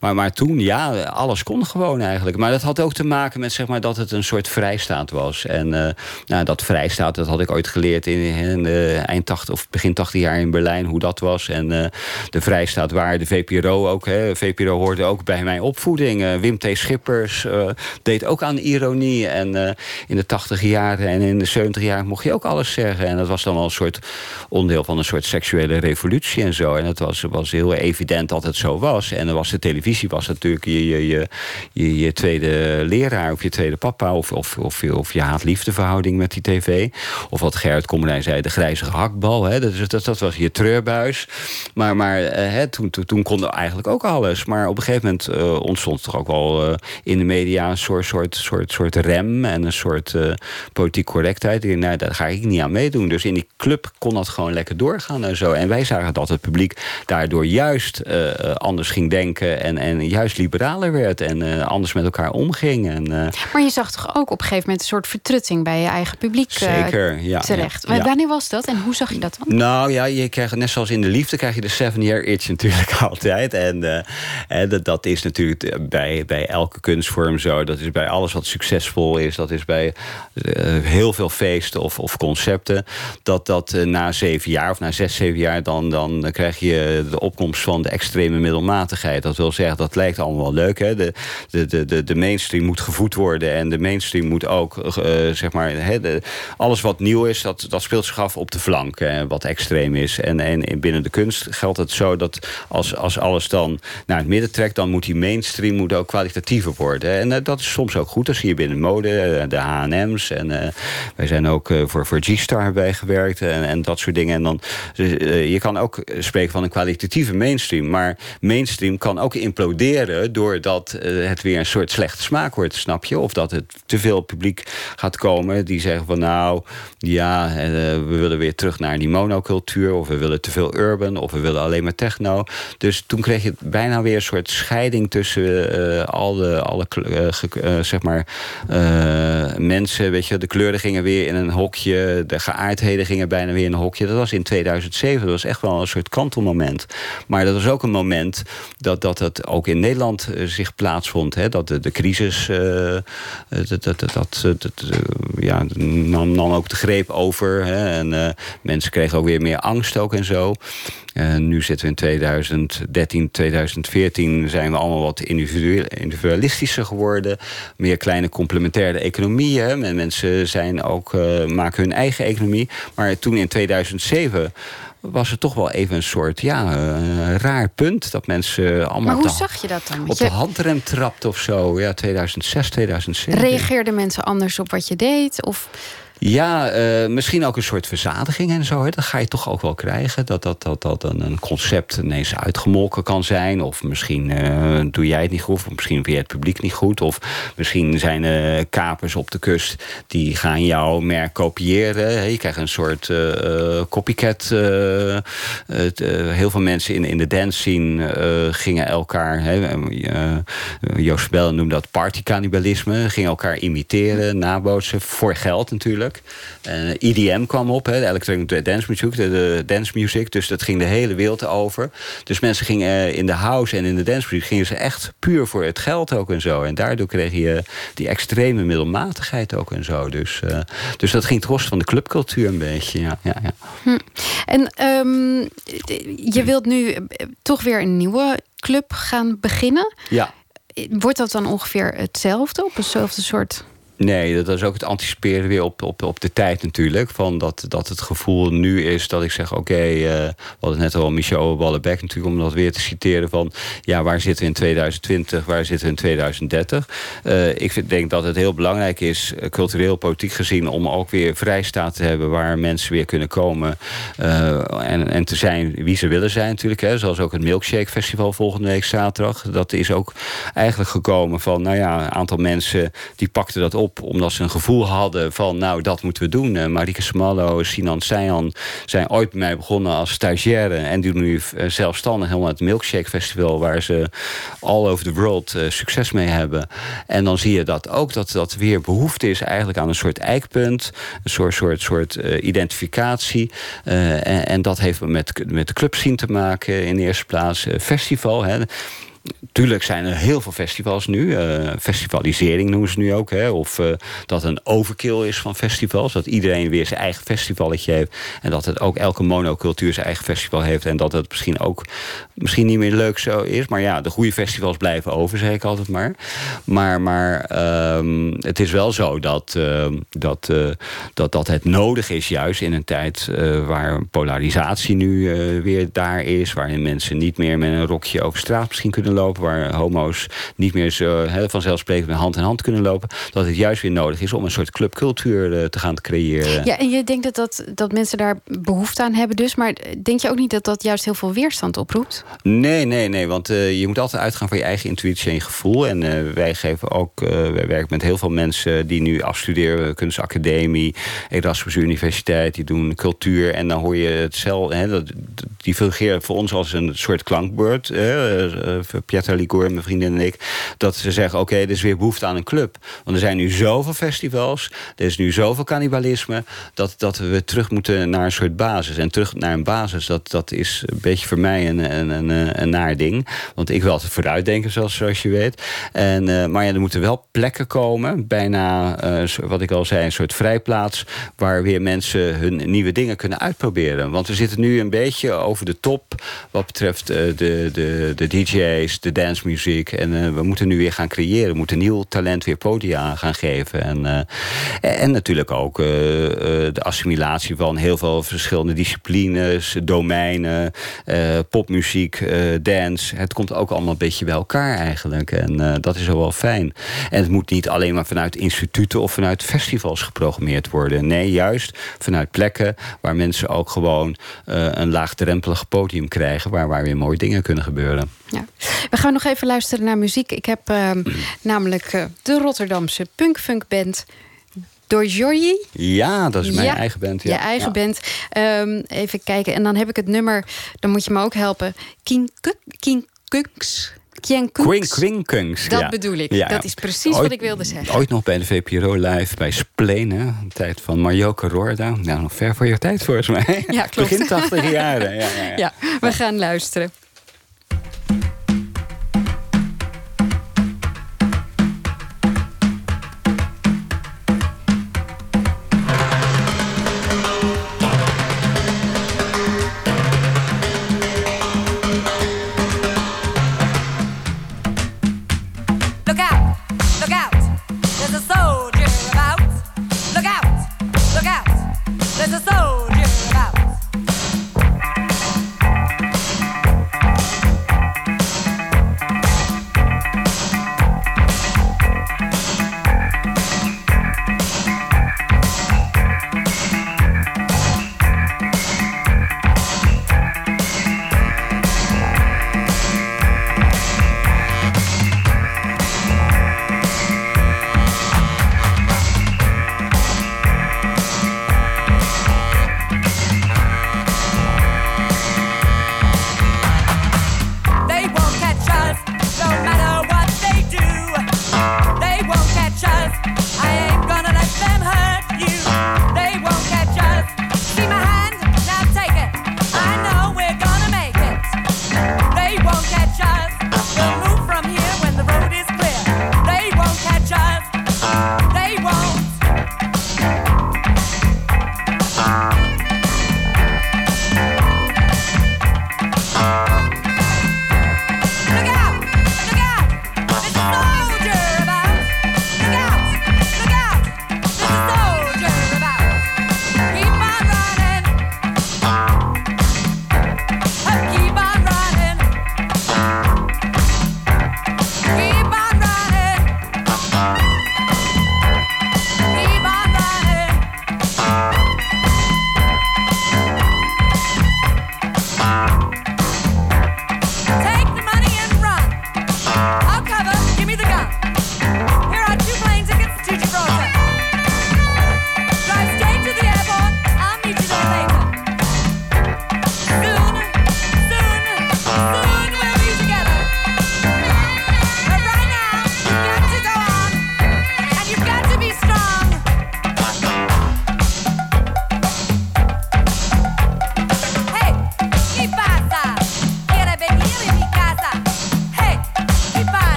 maar, maar toen, ja, alles kon gewoon eigenlijk. Maar dat had ook te maken met zeg maar, dat het een soort vrijstaat was. En nou, dat vrijstaat, dat had ik ooit geleerd in, in uh, eind 80 of begin 80 jaar in Berlijn, hoe dat was. En uh, de Vrijstaat waar, de VPRO ook. Hè. VPRO hoorde ook bij mijn opvoeding. Uh, Wim T. Schippers deed ook aan ironie. En in de 80 jaren en in de 70 jaar mocht je ook alles zeggen. En dat was dan wel een soort onderdeel van een soort seksuele revolutie en zo. En het was, was heel evident dat het zo was. En dan was de televisie was natuurlijk je, je, je, je, tweede leraar of je tweede papa. Of, of, of, of je haat-liefdeverhouding met die tv. Of wat Gerrit Kommerij zei, de grijze hakbal. Hè? Dat, dat, dat was je treurbuis. Maar, maar uh, hè, toen, toen, toen kon eigenlijk ook alles. Maar op een gegeven moment uh, ontstond er ook wel uh, in de media een soort, soort, soort, soort rem en een soort politiek correctheid. Die, nou, daar ga ik niet aan meedoen. Dus in die club kon dat gewoon lekker doorgaan en zo. En wij zagen dat het publiek daardoor juist anders ging denken en, en juist liberaler werd en anders met elkaar omging. En, maar je zag toch ook op een gegeven moment een soort vertrutting bij je eigen publiek Zeker, ja. terecht. Ja, ja. Wanneer was en hoe zag je dat dan? Nou ja, je krijgt net zoals in de liefde krijg je de seven year itch natuurlijk [LAUGHS] altijd. En uh, dat, dat is natuurlijk bij, bij elke kunstvorm zo. Dat is bij alles wat succesvol is. Dat is bij uh, heel veel feesten of, of concepten. Dat dat na zeven jaar of na zes, zeven jaar... Dan, dan krijg je de opkomst van de extreme middelmatigheid. Dat wil zeggen, dat lijkt allemaal wel leuk. Hè? De, de, de, de mainstream moet gevoed worden. En de mainstream moet ook, zeg maar... Hè, alles wat nieuw is, dat, dat speelt zich af op de flank, eh, wat extreem is. En, en binnen de kunst geldt het zo dat als, als alles dan naar het midden trekt... dan moet die mainstream moet ook kwalitatiever worden. En uh, dat is soms ook goed. Dat zie je binnen mode, uh, de H&M's. En uh, wij zijn ook voor, voor G-Star bij gewerkt en, en dat soort dingen. En dan, dus, je kan ook spreken van een kwalitatieve mainstream. Maar mainstream kan ook imploderen... doordat het weer een soort slechte smaak wordt, snap je? Of dat het te veel publiek gaat komen die zeggen van... nou, ja, we willen weer terug naar die monocultuur... of we willen te veel urban, of we willen alleen maar techno. Dus toen kreeg je bijna weer een soort scheiding... tussen uh, alle, alle uh, uh, zeg maar, mensen. Weet je, de kleuren gingen weer in een hokje. De geaardheden gingen bijna weer in een hokje. Dat was in 2007. Dat was echt wel een soort kantelmoment. Maar dat was ook een moment dat, dat het ook in Nederland zich plaatsvond. Hè? Dat de, de crisis... dat, dat, dat, ja, nam, nam ook de greep over... Hè? En uh, mensen kregen ook weer meer angst ook en zo. Uh, nu zitten we in 2013, 2014 zijn we allemaal wat individualistischer geworden. Meer kleine complementaire economieën. En mensen zijn ook, uh, maken hun eigen economie. Maar toen in 2007 was het toch wel even een soort ja, een raar punt. Dat mensen allemaal maar hoe zag je dat dan? op de handrem trapt of zo. Ja, 2006, 2007. Reageerden mensen anders op wat je deed? Of... Ja, uh, misschien ook een soort verzadiging en zo. Hè. Dat ga je toch ook wel krijgen. Dat, dat, dat, dat een concept ineens uitgemolken kan zijn. Of misschien uh, doe jij het niet goed. Of misschien je het publiek niet goed. Of misschien zijn er kapers op de kust... die gaan jouw merk kopiëren. Je krijgt een soort copycat. heel veel mensen in, in de dance scene gingen elkaar... Hè, Joost Bell noemde dat partycannibalisme. Gingen elkaar imiteren, nabootsen. Voor geld natuurlijk. Uh, EDM kwam op, hè, de electronic dance music, de, de, dance music. Dus dat ging de hele wereld over. Dus mensen gingen uh, in de house en in de dance music... gingen ze echt puur voor het geld ook en zo. En daardoor kreeg je die extreme middelmatigheid ook en zo. Dus, uh, dus dat ging trots van de clubcultuur een beetje, ja. ja, ja. Hm. En um, je wilt nu toch weer een nieuwe club gaan beginnen. Ja. Wordt dat dan ongeveer hetzelfde, op eenzelfde soort Nee, dat is ook het anticiperen weer op, op, op de tijd natuurlijk. Van dat, dat het gevoel nu is dat ik zeg... oké, okay, uh, we hadden net al Michel Wallenbeck natuurlijk... om dat weer te citeren van... ja, waar zitten we in 2020, waar zitten we in 2030? Uh, ik vind, denk dat het heel belangrijk is, uh, cultureel, politiek gezien... om ook weer vrijstaat te hebben waar mensen weer kunnen komen... en, en te zijn wie ze willen zijn natuurlijk. Hè. Zoals ook het Milkshake Festival volgende week zaterdag. Dat is ook eigenlijk gekomen van... nou ja, een aantal mensen die pakten dat op omdat ze een gevoel hadden van, nou, dat moeten we doen. Uh, Marike Smallo, Sinan Sayan zijn ooit bij mij begonnen als stagiaire. En doen nu uh, zelfstandig helemaal het Milkshake Festival... waar ze all over the world uh, succes mee hebben. En dan zie je dat ook, dat dat weer behoefte is eigenlijk aan een soort eikpunt. Een soort, soort, soort identificatie. En, en, dat heeft met, met de club zien te maken in de eerste plaats. festival, hè. Tuurlijk zijn er heel veel festivals nu. Uh, festivalisering noemen ze nu ook. Hè? Of uh, dat een overkill is van festivals. Dat iedereen weer zijn eigen festivalletje heeft. En dat het ook elke monocultuur zijn eigen festival heeft. En dat het misschien ook misschien niet meer leuk zo is. Maar ja, de goede festivals blijven over, zeg ik altijd maar. Maar, maar um, het is wel zo dat, uh, dat, dat, dat het nodig is, juist in een tijd waar polarisatie nu weer daar is. Waarin mensen niet meer met een rokje over straat misschien kunnen lopen, waar homo's niet meer zo he, vanzelfsprekend hand in hand kunnen lopen, dat het juist weer nodig is om een soort clubcultuur uh, te gaan creëren. Ja, en je denkt dat, dat, dat mensen daar behoefte aan hebben dus, maar denk je ook niet dat dat juist heel veel weerstand oproept? Nee, nee, nee, want uh, je moet altijd uitgaan van je eigen intuïtie en gevoel. En uh, wij geven ook, wij werken met heel veel mensen die nu afstuderen, kunstacademie, Erasmus Universiteit, die doen cultuur. En dan hoor je het zelf, hè, dat, die fungeren voor ons als een soort klankbeurt. Pietra Ligor, mijn vriendin en ik... dat ze zeggen, oké, okay, er is weer behoefte aan een club. Want er zijn nu zoveel festivals, er is nu zoveel cannibalisme... dat, dat we terug moeten naar een soort basis. En terug naar een basis, dat, dat is een beetje voor mij een, een, een, een naar ding. Want ik wil altijd vooruitdenken, zoals, zoals je weet. En, uh, maar ja, er moeten wel plekken komen, bijna, uh, wat ik al zei, een soort vrijplaats... waar weer mensen hun nieuwe dingen kunnen uitproberen. Want we zitten nu een beetje over de top... wat betreft de, de, de DJ's, de dancemuziek. En uh, we moeten nu weer gaan creëren. We moeten nieuw talent weer podia gaan geven. En, uh, en natuurlijk ook uh, de assimilatie van heel veel verschillende disciplines, domeinen, popmuziek, dance. Het komt ook allemaal een beetje bij elkaar eigenlijk. En dat is wel fijn. En het moet niet alleen maar vanuit instituten of vanuit festivals geprogrammeerd worden. Nee, juist vanuit plekken waar mensen ook gewoon een laagdrempelig podium krijgen... waar, waar weer mooie dingen kunnen gebeuren. Ja. We gaan nog even luisteren naar muziek. Ik heb uh, namelijk uh, de Rotterdamse punkfunkband door Jorji. Ja, dat is mijn ja, eigen band. Ja. Je eigen ja. band. Um, even kijken. En dan heb ik het nummer, dan moet je me ook helpen. King Kunks. Quinkkunks. Dat ja. bedoel ik. Ja. Dat is precies ooit, wat ik wilde zeggen. Ooit nog bij de VPRO Live bij? De tijd van Marjoke Roorda. Nou, nog ver voor je tijd volgens mij. Ja, [LAUGHS] klopt. Begin 80 jaren. Ja, ja, we gaan luisteren.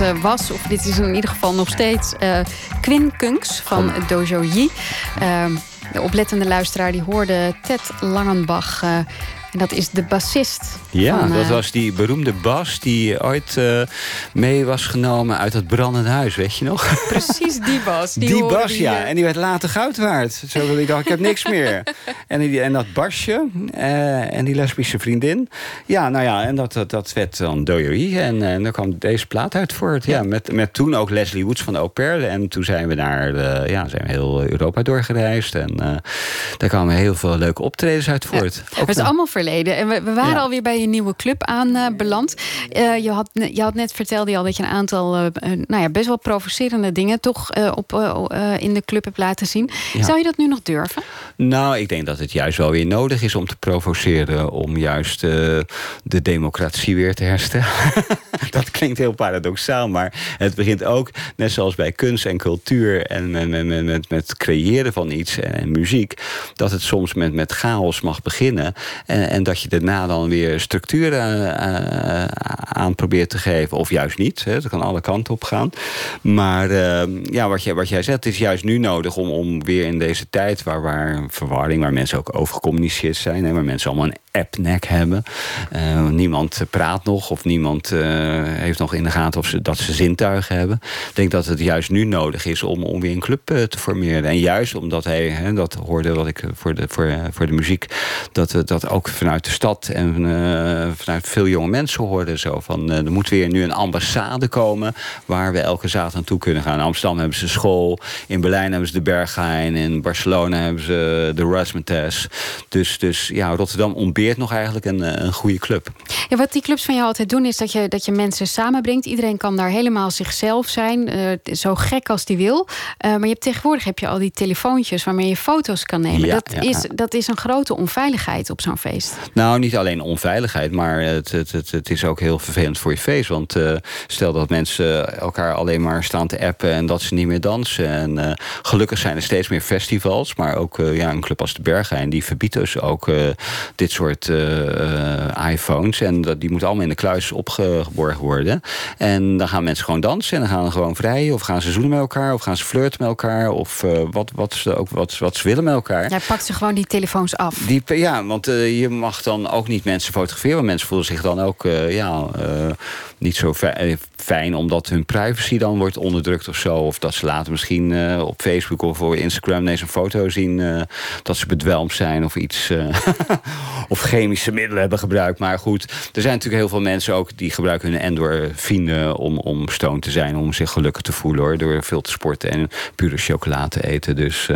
Uh, was, of dit is in ieder geval nog steeds uh, Quinn Kunks van Dojo Yi. Uh, de oplettende luisteraar die hoorde Ted Langenbach uh, dat is de bassist. Ja, van, dat uh, was die beroemde bas die ooit uh, mee was genomen uit het brandende huis, weet je nog? [LAUGHS] Precies, die bas. Die, die bas, die, ja. uh... En die werd later goud waard. Zo wil ik dacht, ik heb niks meer. [LAUGHS] en, die, en dat basje en die lesbische vriendin. Ja, nou ja, en dat, dat, dat werd dan Doyoï. En, en daar kwam deze plaat uit voort. Ja, met, met toen ook Leslie Woods van de Au Pair. En toen zijn we naar ja, zijn we heel Europa doorgereisd. En daar kwamen heel veel leuke optredens uit voort. Ja. Het is allemaal verleden. En we, we waren ja. alweer bij je nieuwe club aanbeland. Uh, uh, je, had, je had net vertelde je al dat je een aantal uh, nou ja, best wel provocerende dingen toch op, in de club hebt laten zien. Ja. Zou je dat nu nog durven? Nou, ik denk dat het juist wel weer nodig is om te provoceren. Om juist de democratie weer te herstellen. [LAUGHS] dat klinkt heel paradoxaal, maar het begint ook, net zoals bij kunst en cultuur en met, met, met, met creëren van iets en, en, muziek, dat het soms met, met chaos mag beginnen. En, en dat je daarna dan weer structuur uh, aan probeert te geven. Of juist niet. Hè. Dat kan alle kanten op gaan. Maar uh, ja, wat, jij, wat jij zegt, is juist nu nodig om, om weer in deze tijd waar, waar verwarring, waar mensen ook overgecommuniceerd zijn, hè, waar mensen allemaal een appnek hebben. Uh, niemand praat nog of niemand heeft nog in de gaten of ze, dat ze zintuigen hebben. Ik denk dat het juist nu nodig is om, om weer een club te formeren. En juist omdat hij, dat hoorde wat ik voor de, voor, voor de muziek, dat, dat ook vanuit de stad en vanuit veel jonge mensen hoorden zo van er moet weer nu een ambassade komen waar we elke zaterdag naartoe kunnen gaan. In Amsterdam hebben ze school, in Berlijn hebben ze de Berghain, in Barcelona hebben ze de Razzmatazz. Dus, dus ja, Rotterdam ontbeert nog eigenlijk een, een goede club. Ja, wat die clubs van jou altijd doen is dat je, dat je mensen samenbrengt. Iedereen kan daar helemaal zichzelf zijn, uh, zo gek als die wil. Uh, maar je hebt tegenwoordig heb je al die telefoontjes waarmee je foto's kan nemen. Ja, dat, ja. Is, dat is een grote onveiligheid op zo'n feest. Nou, niet alleen onveiligheid, maar het, het, het, het is ook heel vervelend voor je feest. Want uh, stel dat mensen elkaar alleen maar staan te appen en dat ze niet meer dansen. En gelukkig zijn er steeds meer festivals, maar ook ja, een club als de Berghain die verbiedt dus ook dit soort iPhones. En dat, die moeten allemaal in de kluis opgeborgen worden. En dan gaan mensen gewoon dansen en dan gaan ze gewoon vrij. Of gaan ze zoenen met elkaar, of gaan ze flirten met elkaar. Of wat, wat, ze ook, wat, wat ze willen met elkaar. Jij pakt ze gewoon die telefoons af. Die, ja, want je mag dan ook niet mensen fotograferen. Want mensen voelen zich dan ook uh, ja, niet zo fijn... omdat hun privacy dan wordt onderdrukt of zo. Of dat ze later misschien op Facebook of op Instagram... ineens een foto zien dat ze bedwelmd zijn of iets... [LAUGHS] of chemische middelen hebben gebruikt. Maar goed, er zijn natuurlijk heel veel mensen ook... die gebruiken hun endorfine om, om stoned te zijn... om zich gelukkig te voelen hoor, door veel te sporten... en pure chocola te eten. Dus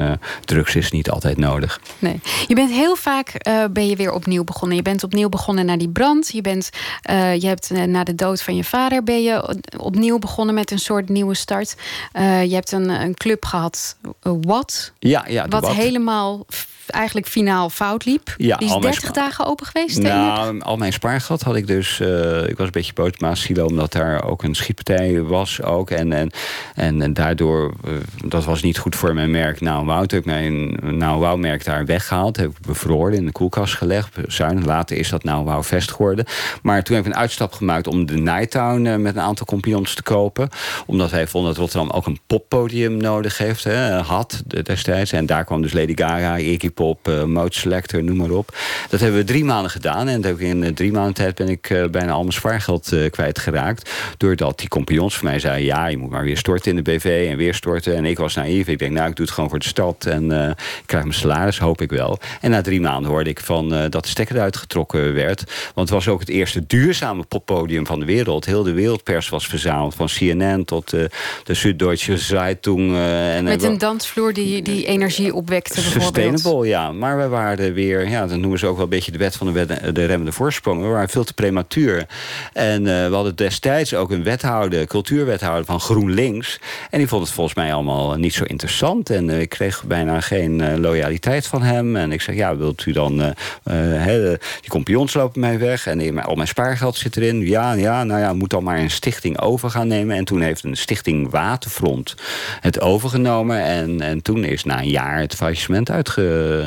drugs is niet altijd nodig. Nee. Je bent heel vaak ben je weer opnieuw begonnen. Je bent opnieuw begonnen na die brand. Je, bent, uh, je hebt na de dood van je vader... ben je opnieuw begonnen met een soort nieuwe start. je hebt een, een club gehad, What? Ja, ja wat Wat. helemaal eigenlijk finaal fout liep. Ja, Die is al mijn 30 dagen open geweest. Nou, al mijn spaargeld had ik dus. Uh, ik was een beetje boos op Silo, omdat daar ook een schietpartij was ook. En, en, en, en daardoor, uh, dat was niet goed voor mijn merk. Nou, Wout heb ik mijn Nou Wow merk daar weggehaald. Heb ik bevroren, in de koelkast gelegd. Zuinig. Later is dat Nou Wow vest geworden. Maar toen heb ik een uitstap gemaakt om de Nighttown uh, met een aantal compagnons te kopen. Omdat wij vonden dat Rotterdam ook een poppodium nodig heeft. Hè, had destijds. En daar kwam dus Lady Gaga, Iggy Pop, uh, Mode Selector, noem maar op. Dat hebben we drie maanden gedaan. En heb ik in uh, drie maanden tijd ben ik uh, bijna al mijn spaargeld uh, kwijtgeraakt. Doordat die compagnons van mij zeiden... ja, je moet maar weer storten in de BV en weer storten. En ik was naïef. Ik denk, nou, ik doe het gewoon voor de stad. En ik krijg mijn salaris, hoop ik wel. En na drie maanden hoorde ik van dat de stekker eruit getrokken werd. Want het was ook het eerste duurzame poppodium van de wereld. Heel de wereldpers was verzameld. Van CNN tot de Süddeutsche Zeitung. en Met een dansvloer die, die energie opwekte bijvoorbeeld. Sustainable, ja. Maar we waren weer... ja, dat noemen ze ook wel een beetje de wet van de, de remmende voorsprong. We waren veel te prematuur. En uh, we hadden destijds ook een wethouder, cultuurwethouder van GroenLinks. En die vond het volgens mij allemaal niet zo interessant. En uh, ik kreeg bijna geen loyaliteit van hem. En ik zeg, ja, wilt u dan... He, die compagnons lopen mij weg en al mijn spaargeld zit erin. Ja, ja, nou ja, moet dan maar een stichting over gaan nemen. En toen heeft een stichting Waterfront het overgenomen. En, en toen is na een jaar het faillissement uitge,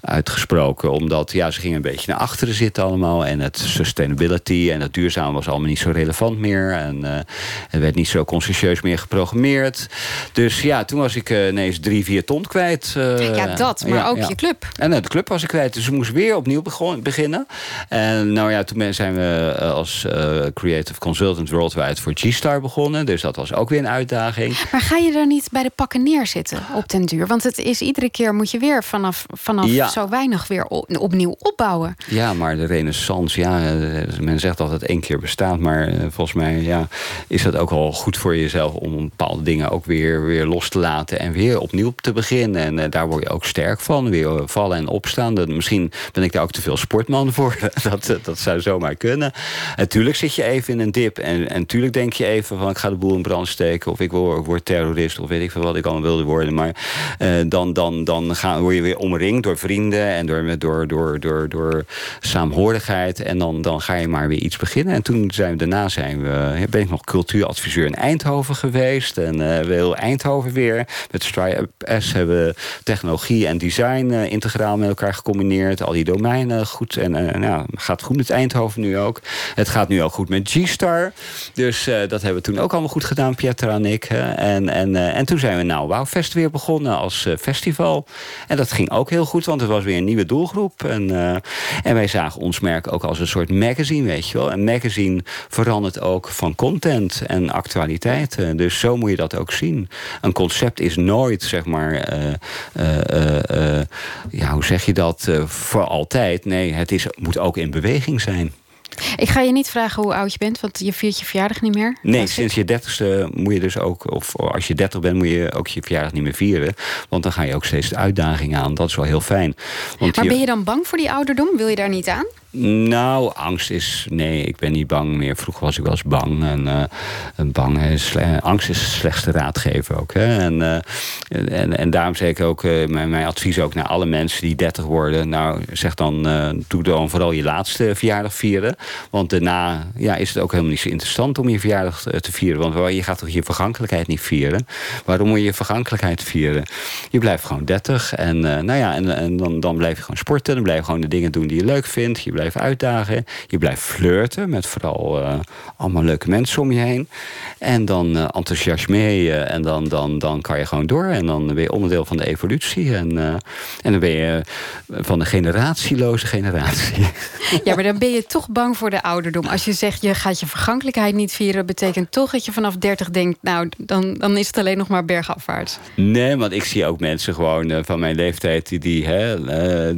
uitgesproken. Omdat ja, ze gingen een beetje naar achteren zitten allemaal. En het sustainability en het duurzaam was allemaal niet zo relevant meer. En het werd niet zo consciëntieus meer geprogrammeerd. Dus ja, toen was ik ineens drie, vier ton kwijt. ja, dat, maar ook je club. En de club was ik kwijt. Dus we moesten weer opnieuw beginnen. En nou ja, toen zijn we als creative consultant worldwide voor G-Star begonnen. Dus dat was ook weer een uitdaging. Maar ga je er niet bij de pakken neerzitten op den duur? Want het is iedere keer moet je weer vanaf, vanaf zo weinig weer opnieuw opbouwen. Ja, maar de renaissance, ja, eh, men zegt dat het één keer bestaat. Maar eh, volgens mij ja, is dat ook al goed voor jezelf om bepaalde dingen ook weer, weer los te laten en weer opnieuw te beginnen. En uh, daar word je ook sterk van. Weer vallen en opstaan. Dat, misschien ben ik daar ook te veel sportman voor. [LAUGHS] dat, dat zou zomaar kunnen. Natuurlijk zit je even in een dip. En, en natuurlijk denk je even van ik ga de boel in brand steken. Of ik word, word terrorist. Of weet ik veel wat ik allemaal wilde worden. Maar uh, dan, dan, dan gaan, word je weer omringd door vrienden. En door, door, door, door, door saamhorigheid. En dan, dan ga je maar weer iets beginnen. En toen zijn we, daarna zijn we, ben ik nog cultuuradviseur in Eindhoven geweest. En uh, we heel Eindhoven weer. Met Stripe S hebben we technologie en design uh, integraal met elkaar gecombineerd. Al die domeinen goed. En nou, gaat goed met Eindhoven nu ook. Het gaat nu ook goed met G-Star. Dus dat hebben we toen ook allemaal goed gedaan, Pietra en ik. En, en, en toen zijn we nou Wouwfest weer begonnen als festival. En dat ging ook heel goed, want het was weer een nieuwe doelgroep. En, en wij zagen ons merk ook als een soort magazine, weet je wel. Een magazine verandert ook van content en actualiteiten. Dus zo moet je dat ook zien. Een concept is nooit, zeg maar... Uh, ja, hoe zeg je dat? voor altijd. Nee, het is, moet ook in beweging zijn. Ik ga je niet vragen hoe oud je bent, want je viert je verjaardag niet meer. Nee, sinds je dertigste moet je dus ook, of als je dertig bent, moet je ook je verjaardag niet meer vieren. Want dan ga je ook steeds de uitdaging aan. Dat is wel heel fijn. Want maar ben je dan bang voor die ouderdom? Wil je daar niet aan? Nou, angst is. Nee, ik ben niet bang meer. Vroeger was ik wel eens bang. En, uh, bang is, angst is de slechtste raadgever ook. Hè? En, uh, en, en daarom zeg ik ook uh, mijn, mijn, advies ook naar alle mensen die 30 worden. Nou, zeg dan, doe dan vooral je laatste verjaardag vieren. Want daarna ja, is het ook helemaal niet zo interessant om je verjaardag te vieren. Want je gaat toch je vergankelijkheid niet vieren? Waarom moet je je vergankelijkheid vieren? Je blijft gewoon 30. En, nou ja, en, en dan, dan blijf je gewoon sporten. Dan blijf je gewoon de dingen doen die je leuk vindt. Je blijft blijft uitdagen. Je blijft flirten met vooral uh, allemaal leuke mensen om je heen. En dan uh, enthousiasmeer je en dan, dan, dan kan je gewoon door. En dan ben je onderdeel van de evolutie. En, uh, en dan ben je van de generatieloze generatie. Ja, maar dan ben je toch bang voor de ouderdom. Als je zegt je gaat je vergankelijkheid niet vieren... betekent toch dat je vanaf 30 denkt... nou, dan, dan is het alleen nog maar bergafwaarts. Nee, want ik zie ook mensen gewoon van mijn leeftijd... die, die, hè,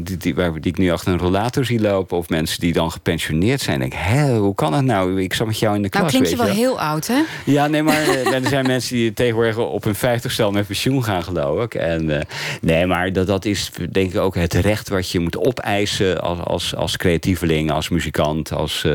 die, die, waar, die ik nu achter een rollator zie lopen... of mensen die dan gepensioneerd zijn. Denk, hoe kan dat nou? Ik zat met jou in de nou, klas. Nou, klinkt je wel heel oud, hè? Ja, nee, maar eh, [LAUGHS] er zijn mensen die tegenwoordig op hun vijftigstel met pensioen gaan, geloof ik. En, uh, nee, maar dat, dat is denk ik ook het recht wat je moet opeisen als, als, als creatieveling, als muzikant, als, uh,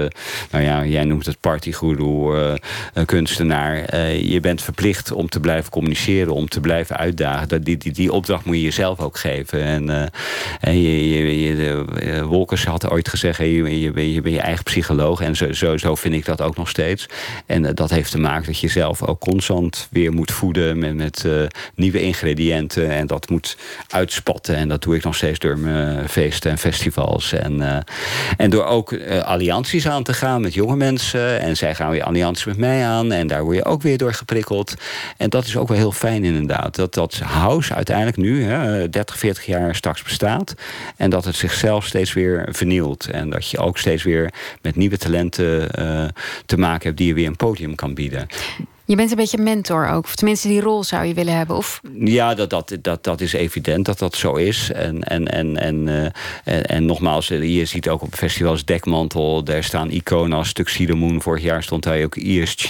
nou ja, jij noemt het partygoeroe, kunstenaar. je bent verplicht om te blijven communiceren, om te blijven uitdagen. Dat, die, die, die opdracht moet je jezelf ook geven. En, en je, je, je, Wolkers had ooit gezegd je, je, ben, je, je eigen psycholoog. En zo, zo, zo vind ik dat ook nog steeds. En uh, dat heeft te maken dat je zelf ook constant weer moet voeden met, met uh, nieuwe ingrediënten. En dat moet uitspatten. En dat doe ik nog steeds door mijn feesten en festivals. En, uh, en door ook allianties aan te gaan met jonge mensen. En zij gaan weer allianties met mij aan. En daar word je ook weer door geprikkeld. En dat is ook wel heel fijn inderdaad. Dat dat house uiteindelijk nu, hè, 30, 40 jaar straks bestaat. En dat het zichzelf steeds weer vernieuwt. En dat je ook steeds weer met nieuwe talenten uh, te maken hebt die je weer een podium kan bieden. Je bent een beetje mentor ook. Of tenminste, die rol zou je willen hebben. Of... Ja, dat, dat, dat, dat is evident dat dat zo is. En, en, en, en, uh, en, nogmaals, je ziet ook op festivals Dekmantel. Daar staan iconen als Tuxedo Moon. Vorig jaar stond hij ook ESG.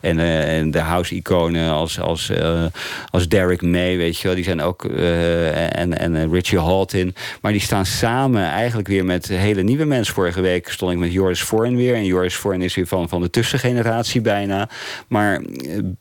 En, uh, en de house-iconen als, als, als Derek May, weet je wel. Die zijn ook... en, en Richie Haltin. Maar die staan samen eigenlijk weer met hele nieuwe mensen. Vorige week stond ik met Joris Voorn weer. En Joris Voorn is weer van, van de tussengeneratie bijna. Maar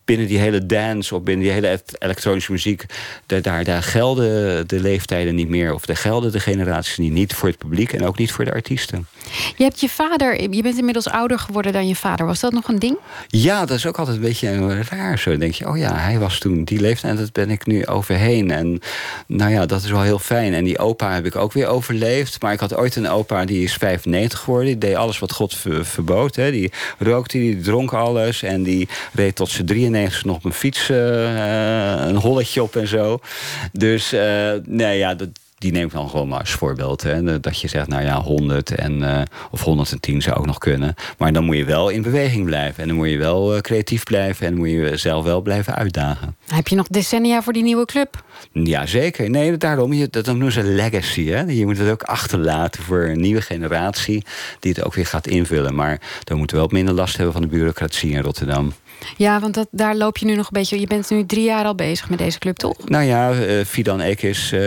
binnen die hele dance of binnen die hele elektronische muziek, daar, daar gelden de leeftijden niet meer. Of daar gelden de generaties niet. Niet voor het publiek en ook niet voor de artiesten. Je hebt je vader, je bent inmiddels ouder geworden dan je vader. Was dat nog een ding? Ja, dat is ook altijd een beetje raar. Zo denk je, oh ja, hij was toen die leeftijd en dat ben ik nu overheen. En nou ja, dat is wel heel fijn. En die opa heb ik ook weer overleefd. Maar ik had ooit een opa die is 95 geworden. Die deed alles wat God verbood. Hè. Die rookte, die dronk alles. En die reed tot zijn 93 nog op een fiets uh, een holletje op en zo. Dus uh, nee, ja, dat, die neem ik dan gewoon maar als voorbeeld. Hè. Dat je zegt, nou ja, 100 en, uh, of 110 zou ook nog kunnen. Maar dan moet je wel in beweging blijven. En dan moet je wel uh, creatief blijven. En dan moet je zelf wel blijven uitdagen. Heb je nog decennia voor die nieuwe club? Ja, zeker. Nee, daarom. Je, dat noemen ze legacy. Hè. Je moet het ook achterlaten voor een nieuwe generatie... die het ook weer gaat invullen. Maar dan moeten we wel minder last hebben van de bureaucratie in Rotterdam. Ja, want dat, daar loop je nu nog een beetje... Je bent nu drie jaar al bezig met deze club, toch? Nou ja, uh, Fidan Ekis uh,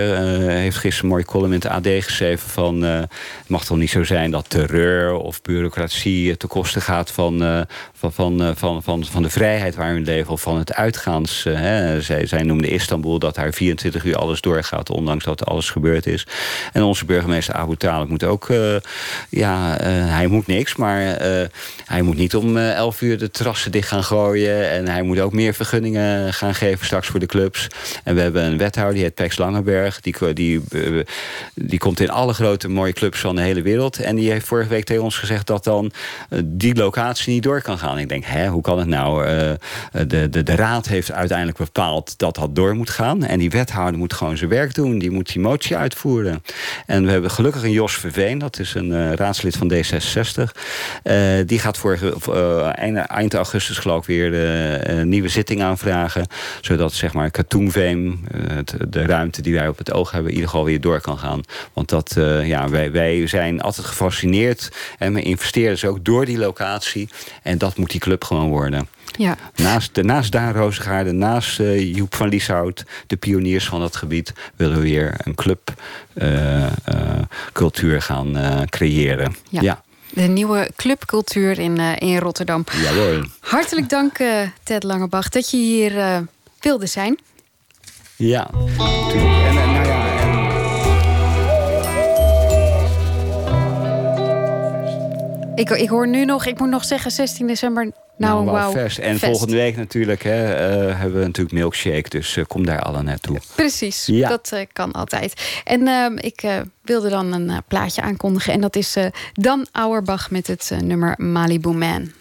heeft gisteren een mooie column in het AD geschreven... van het mag toch niet zo zijn dat terreur of bureaucratie... ten koste gaat van, van, van, van, van, van de vrijheid waar we leven... of van het uitgaans. Hè. Zij, zij noemde Istanbul dat haar 24 uur alles doorgaat... ondanks dat alles gebeurd is. En onze burgemeester Abu Talib moet ook... ja, hij moet niks, maar hij moet niet om 11 uur de terrassen dicht gaan gooien en hij moet ook meer vergunningen gaan geven straks voor de clubs. En we hebben een wethouder, die heet Pex Langenberg. Die, die, eh, die komt in alle grote mooie clubs van de hele wereld. En die heeft vorige week tegen ons gezegd dat dan eh, die locatie niet door kan gaan. Ik denk, hè, hoe kan het nou? Uh, de, de, de raad heeft uiteindelijk bepaald dat dat door moet gaan. En die wethouder moet gewoon zijn werk doen. Die moet die motie uitvoeren. En we hebben gelukkig een Jos Verveen. Dat is een raadslid van D66. die gaat vorige, eind augustus geloof ik weer weer een eh, nieuwe zitting aanvragen. Zodat zeg maar katoenveem, eh, de ruimte die wij op het oog hebben, in ieder geval weer door kan gaan. Want dat, eh, ja, wij, wij zijn altijd gefascineerd en we investeren dus ook door die locatie. En dat moet die club gewoon worden. Ja. Naast, naast Daan Rozengaarde, naast uh, Joep van Lieshout, de pioniers van dat gebied, willen we weer een clubcultuur uh, uh, gaan creëren. Ja. ja de nieuwe clubcultuur in, uh, in Rotterdam. Jawel. Hartelijk dank, uh, Ted Langebach, dat je hier uh, wilde zijn. Ja, natuurlijk. En, en, nou ja, en... Ik, ik hoor nu nog, ik moet nog zeggen, 16 december nou, nou wow. En volgende week natuurlijk hè, uh, hebben we natuurlijk milkshake. Dus uh, kom daar alle naartoe. Precies, ja. dat uh, kan altijd. En ehm, ik wilde dan een plaatje aankondigen. En dat is Dan Auerbach met het nummer Malibu Man.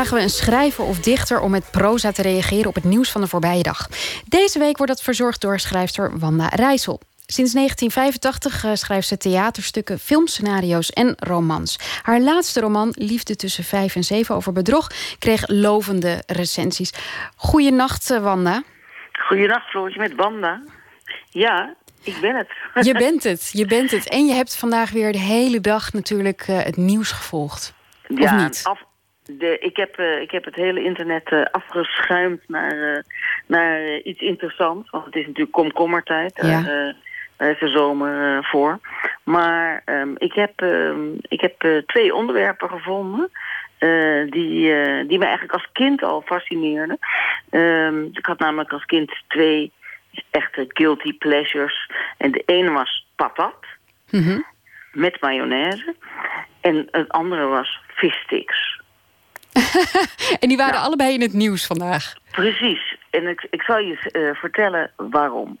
Vragen we een schrijver of dichter om met proza te reageren op het nieuws van de voorbije dag. Deze week wordt dat verzorgd door schrijfster Wanda Rijssel. Sinds 1985 eh, schrijft ze theaterstukken, filmscenario's en romans. Haar laatste roman, Liefde tussen vijf en zeven over bedrog, kreeg lovende recensies. Goeienacht, eh, Wanda. Goeienacht, Floortje, met Wanda. Ja, ik ben het. [LAUGHS] Je bent het, je bent het. En je hebt vandaag weer de hele dag natuurlijk uh, het nieuws gevolgd. Ja, of niet? Af, de, ik, heb, uh, ik heb het hele internet uh, afgeschuimd naar, naar iets interessants. Want het is natuurlijk komkommertijd. Ja. Daar is de zomer voor. Maar um, ik heb, um, ik heb twee onderwerpen gevonden... die, die me eigenlijk als kind al fascineerden. Um, ik had namelijk als kind twee echte guilty pleasures. En de ene was patat. Mm Met mayonaise. En het andere was vissticks. En die waren allebei in het nieuws vandaag. Precies. En ik, ik zal je uh, vertellen waarom.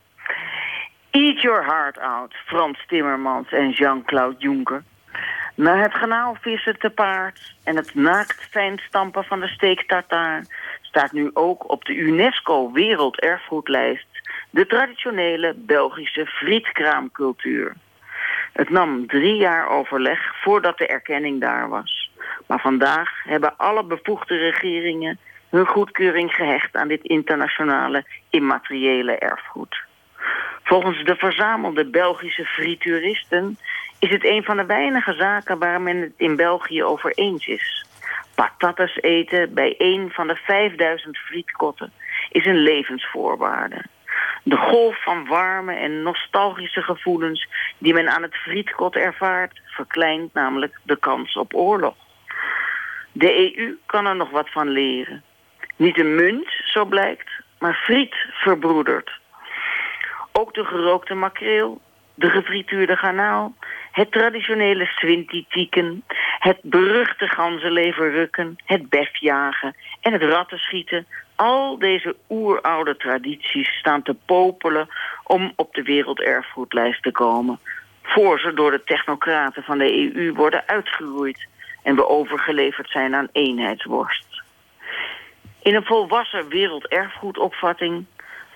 Eat your heart out, Frans Timmermans en Jean-Claude Juncker. Na het vissen te paard en het naakt fijnstampen van de steektartaar... staat nu ook op de UNESCO Werelderfgoedlijst de traditionele Belgische frietkraamcultuur. Het nam drie jaar overleg voordat de erkenning daar was. Maar vandaag hebben alle bevoegde regeringen hun goedkeuring gehecht aan dit internationale immateriële erfgoed. Volgens de verzamelde Belgische frituuristen is het een van de weinige zaken waar men het in België over eens is. Patatas eten bij een van de 5000 frietkotten is een levensvoorwaarde. De golf van warme en nostalgische gevoelens die men aan het frietkot ervaart, verkleint namelijk de kans op oorlog. De EU kan er nog wat van leren. Niet een munt, zo blijkt, maar friet verbroedert. Ook de gerookte makreel, de gefrituurde garnaal, het traditionele swintitieken, het beruchte ganzenleverrukken, het befjagen en het rattenschieten al deze oeroude tradities staan te popelen om op de werelderfgoedlijst te komen. Voor ze door de technocraten van de EU worden uitgeroeid en we overgeleverd zijn aan eenheidsworst. In een volwassen werelderfgoedopvatting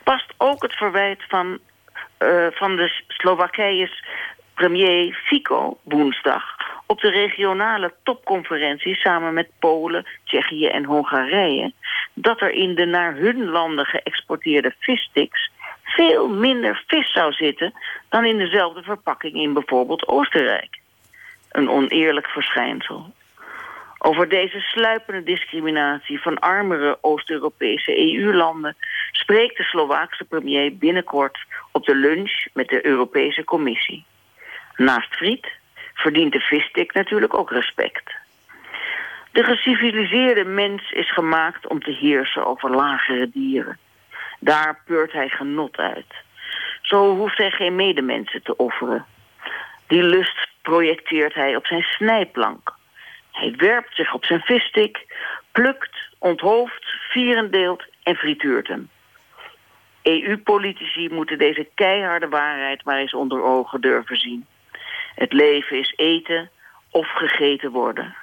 past ook het verwijt van, uh, van de Slowakije's premier Fico woensdag op de regionale topconferentie samen met Polen, Tsjechië en Hongarije... dat er in de naar hun landen geëxporteerde vissticks veel minder vis zou zitten dan in dezelfde verpakking in bijvoorbeeld Oostenrijk. Een oneerlijk verschijnsel. Over deze sluipende discriminatie van armere Oost-Europese EU-landen spreekt de Slovaakse premier binnenkort op de lunch met de Europese Commissie. Naast friet verdient de visstick natuurlijk ook respect. De geciviliseerde mens is gemaakt om te heersen over lagere dieren. Daar peurt hij genot uit. Zo hoeft hij geen medemensen te offeren. Die lust projecteert hij op zijn snijplank. Hij werpt zich op zijn visstick, plukt, onthoofd, vierendeelt en frituurt hem. EU-politici moeten deze keiharde waarheid maar eens onder ogen durven zien. Het leven is eten of gegeten worden.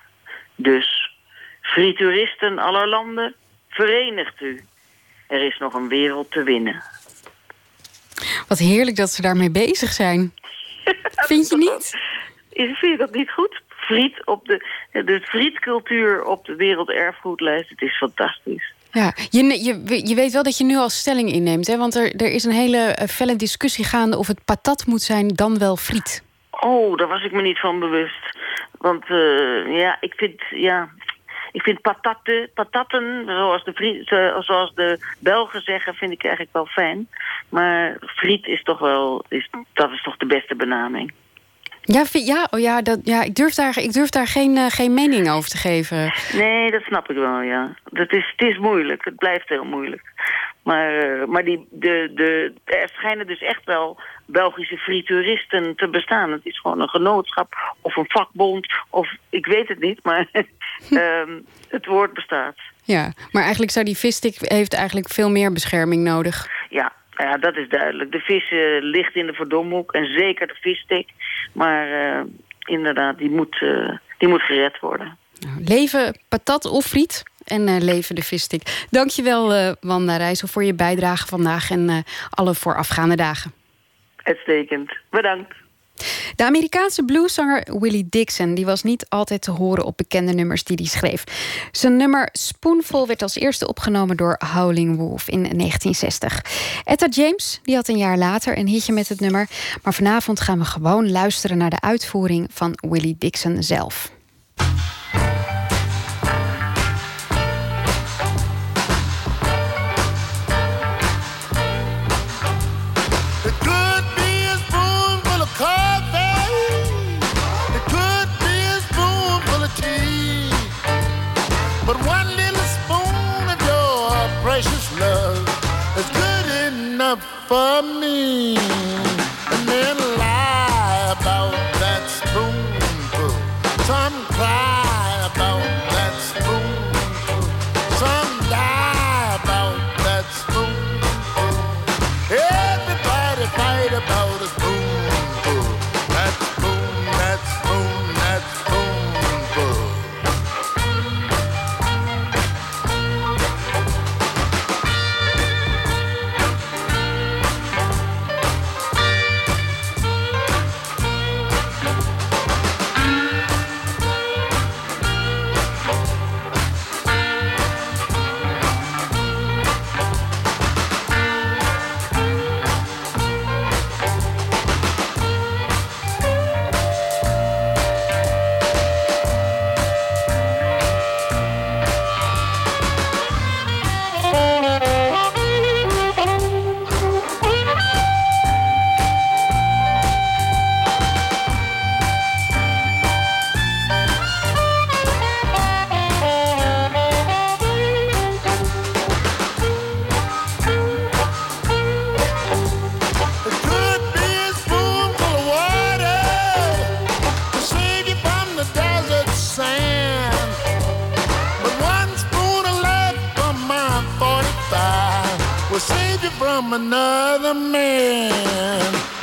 Dus, frituuristen aller landen, verenigt u. Er is nog een wereld te winnen. Wat heerlijk dat ze daarmee bezig zijn. [LAUGHS] Vind je niet? Vind je dat niet goed? Friet op de, de frietcultuur op de werelderfgoedlijst, het is fantastisch. Ja, je, je, je weet wel dat je nu al stelling inneemt, hè? want er, er is een hele eh, felle discussie gaande of het patat moet zijn dan wel friet. Oh, daar was ik me niet van bewust. Want uh, ja, ik vind, ja, ik vind patatten, patatten zoals de, zoals de Belgen zeggen, vind ik eigenlijk wel fijn. Maar friet is toch wel, is, dat is toch de beste benaming. Ja, ja, oh ja, dat, ja ik durf daar, ik durf daar geen, uh, geen mening over te geven. Nee, dat snap ik wel, ja. Dat is, het is moeilijk, het blijft heel moeilijk. Maar, uh, maar die, de, de, er schijnen dus echt wel Belgische frituuristen te bestaan. Het is gewoon een genootschap of een vakbond of ik weet het niet, maar um, [LAUGHS] het woord bestaat. Ja, maar eigenlijk zou die visstick heeft eigenlijk veel meer bescherming nodig. Ja, ja, dat is duidelijk. De vis uh, ligt in de verdomhoek en zeker de visstick. Maar uh, inderdaad, die moet, uh, die moet gered worden. Nou, leven patat of friet? en leven de visstick. Dankjewel, Wanda Rijssel, voor je bijdrage vandaag en alle voorafgaande dagen. Uitstekend. Bedankt. De Amerikaanse blueszanger Willie Dixon die was niet altijd te horen op bekende nummers die hij schreef. Zijn nummer Spoonful werd als eerste opgenomen door Howling Wolf in 1960. Etta James die had een jaar later een hitje met het nummer. Maar vanavond gaan we gewoon luisteren naar de uitvoering van Willie Dixon zelf. For me. saved you from another man.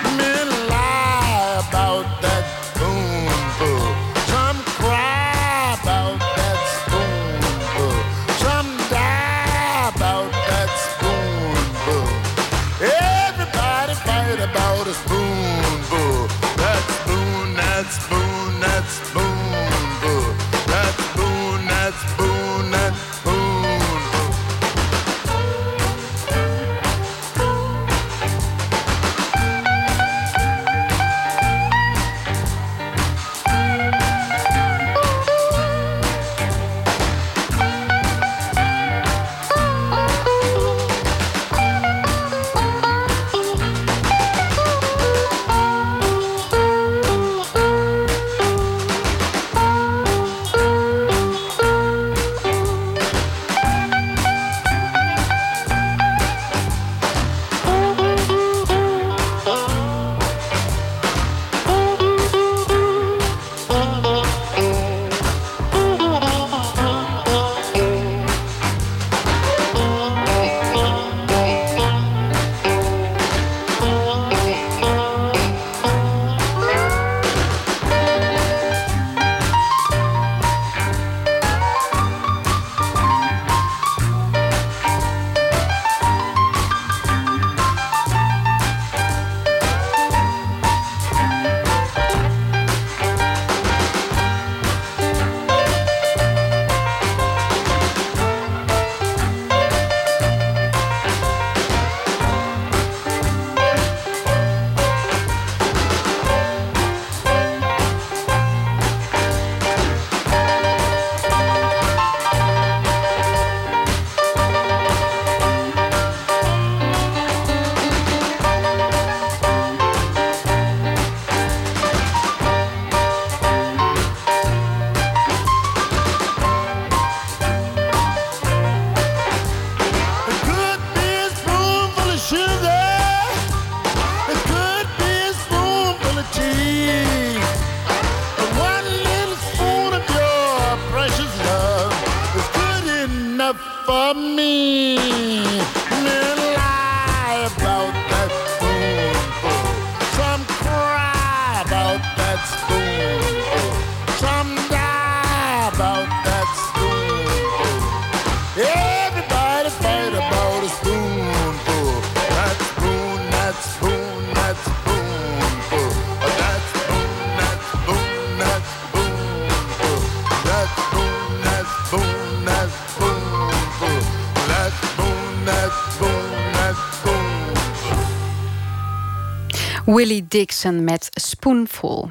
Willie Dixon met Spoonful.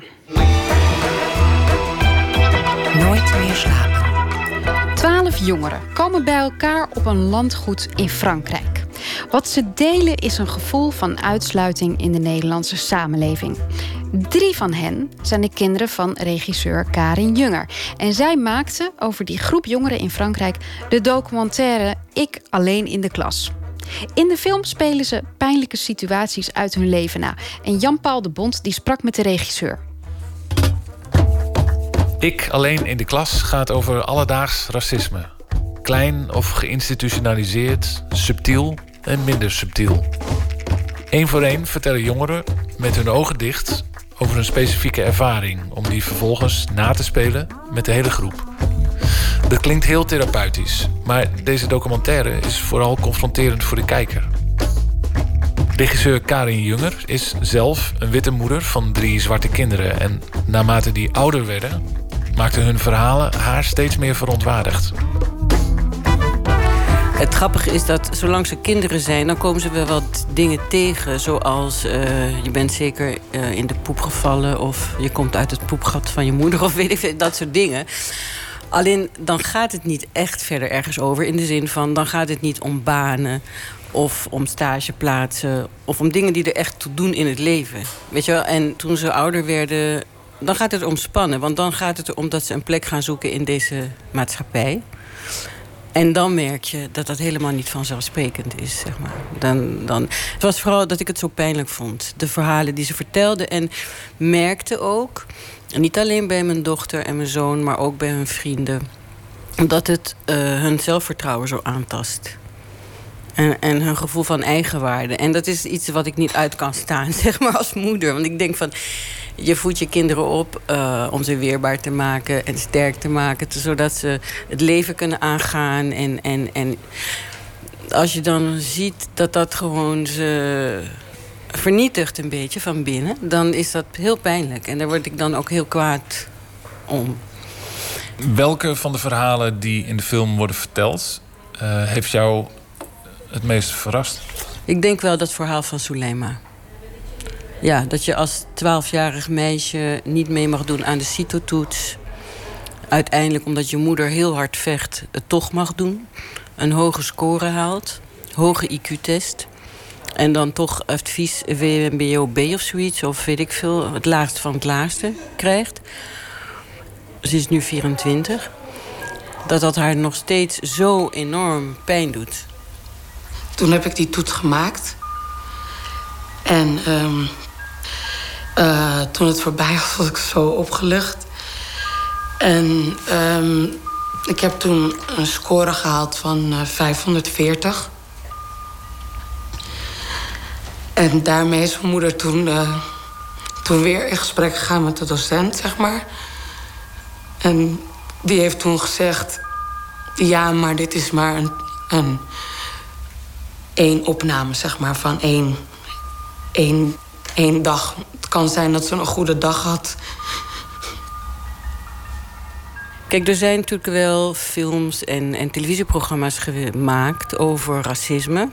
Nooit meer slapen. Twaalf jongeren komen bij elkaar op een landgoed in Frankrijk. Wat ze delen is een gevoel van uitsluiting in de Nederlandse samenleving. Drie van hen zijn de kinderen van regisseur Karin Junger. En zij maakte over die groep jongeren in Frankrijk de documentaire Ik alleen in de klas. In de film spelen ze pijnlijke situaties uit hun leven na. En Jan-Paul de Bond die sprak met de regisseur. Ik alleen in de klas gaat over alledaags racisme. Klein of geïnstitutionaliseerd, subtiel en minder subtiel. Eén voor één vertellen jongeren met hun ogen dicht over een specifieke ervaring om die vervolgens na te spelen met de hele groep. Dat klinkt heel therapeutisch, maar deze documentaire is vooral confronterend voor de kijker. Regisseur Karin Junger is zelf een witte moeder van drie zwarte kinderen en naarmate die ouder werden, maakten hun verhalen haar steeds meer verontwaardigd. Het grappige is dat zolang ze kinderen zijn, dan komen ze wel wat dingen tegen. Zoals uh, je bent zeker uh, in de poep gevallen of je komt uit het poepgat van je moeder of weet ik veel, dat soort dingen. Alleen dan gaat het niet echt verder ergens over. In de zin van dan gaat het niet om banen of om stageplaatsen of om dingen die er echt toe doen in het leven. Weet je wel? En toen ze ouder werden, dan gaat het om spannen. Want dan gaat het erom dat ze een plek gaan zoeken in deze maatschappij. En dan merk je dat dat helemaal niet vanzelfsprekend is. Zeg maar. dan, dan, het was vooral dat ik het zo pijnlijk vond. De verhalen die ze vertelde. En merkte ook, niet alleen bij mijn dochter en mijn zoon... maar ook bij hun vrienden... dat het uh, hun zelfvertrouwen zo aantast. En, en hun gevoel van eigenwaarde. En dat is iets wat ik niet uit kan staan, [LAUGHS] zeg maar, als moeder. Want ik denk van je voedt je kinderen op uh, om ze weerbaar te maken en sterk te maken, zodat ze het leven kunnen aangaan. En, en, en als je dan ziet dat dat gewoon ze vernietigt een beetje van binnen, dan is dat heel pijnlijk. En daar word ik dan ook heel kwaad om. Welke van de verhalen die in de film worden verteld, uh, heeft jou het meest verrast? Ik denk wel dat verhaal van Suleima. Ja, dat je als twaalfjarig meisje niet mee mag doen aan de CITO-toets. Uiteindelijk, omdat je moeder heel hard vecht, het toch mag doen. Een hoge score haalt, hoge IQ-test. En dan toch advies WMBO-B of zoiets, of weet ik veel, het laagste van het laagste krijgt. Ze is nu 24. Dat dat haar nog steeds zo enorm pijn doet. Toen heb ik die toets gemaakt. En um, uh, toen het voorbij was, was ik zo opgelucht. En um, ik heb toen een score gehaald van uh, 540. En daarmee is mijn moeder toen, uh, toen weer in gesprek gegaan met de docent, zeg maar. En die heeft toen gezegd... ja, maar dit is maar een, een één opname, zeg maar, van één, één, één dag. Het kan zijn dat ze een goede dag had. Kijk, er zijn natuurlijk wel films en, en televisieprogramma's gemaakt over racisme.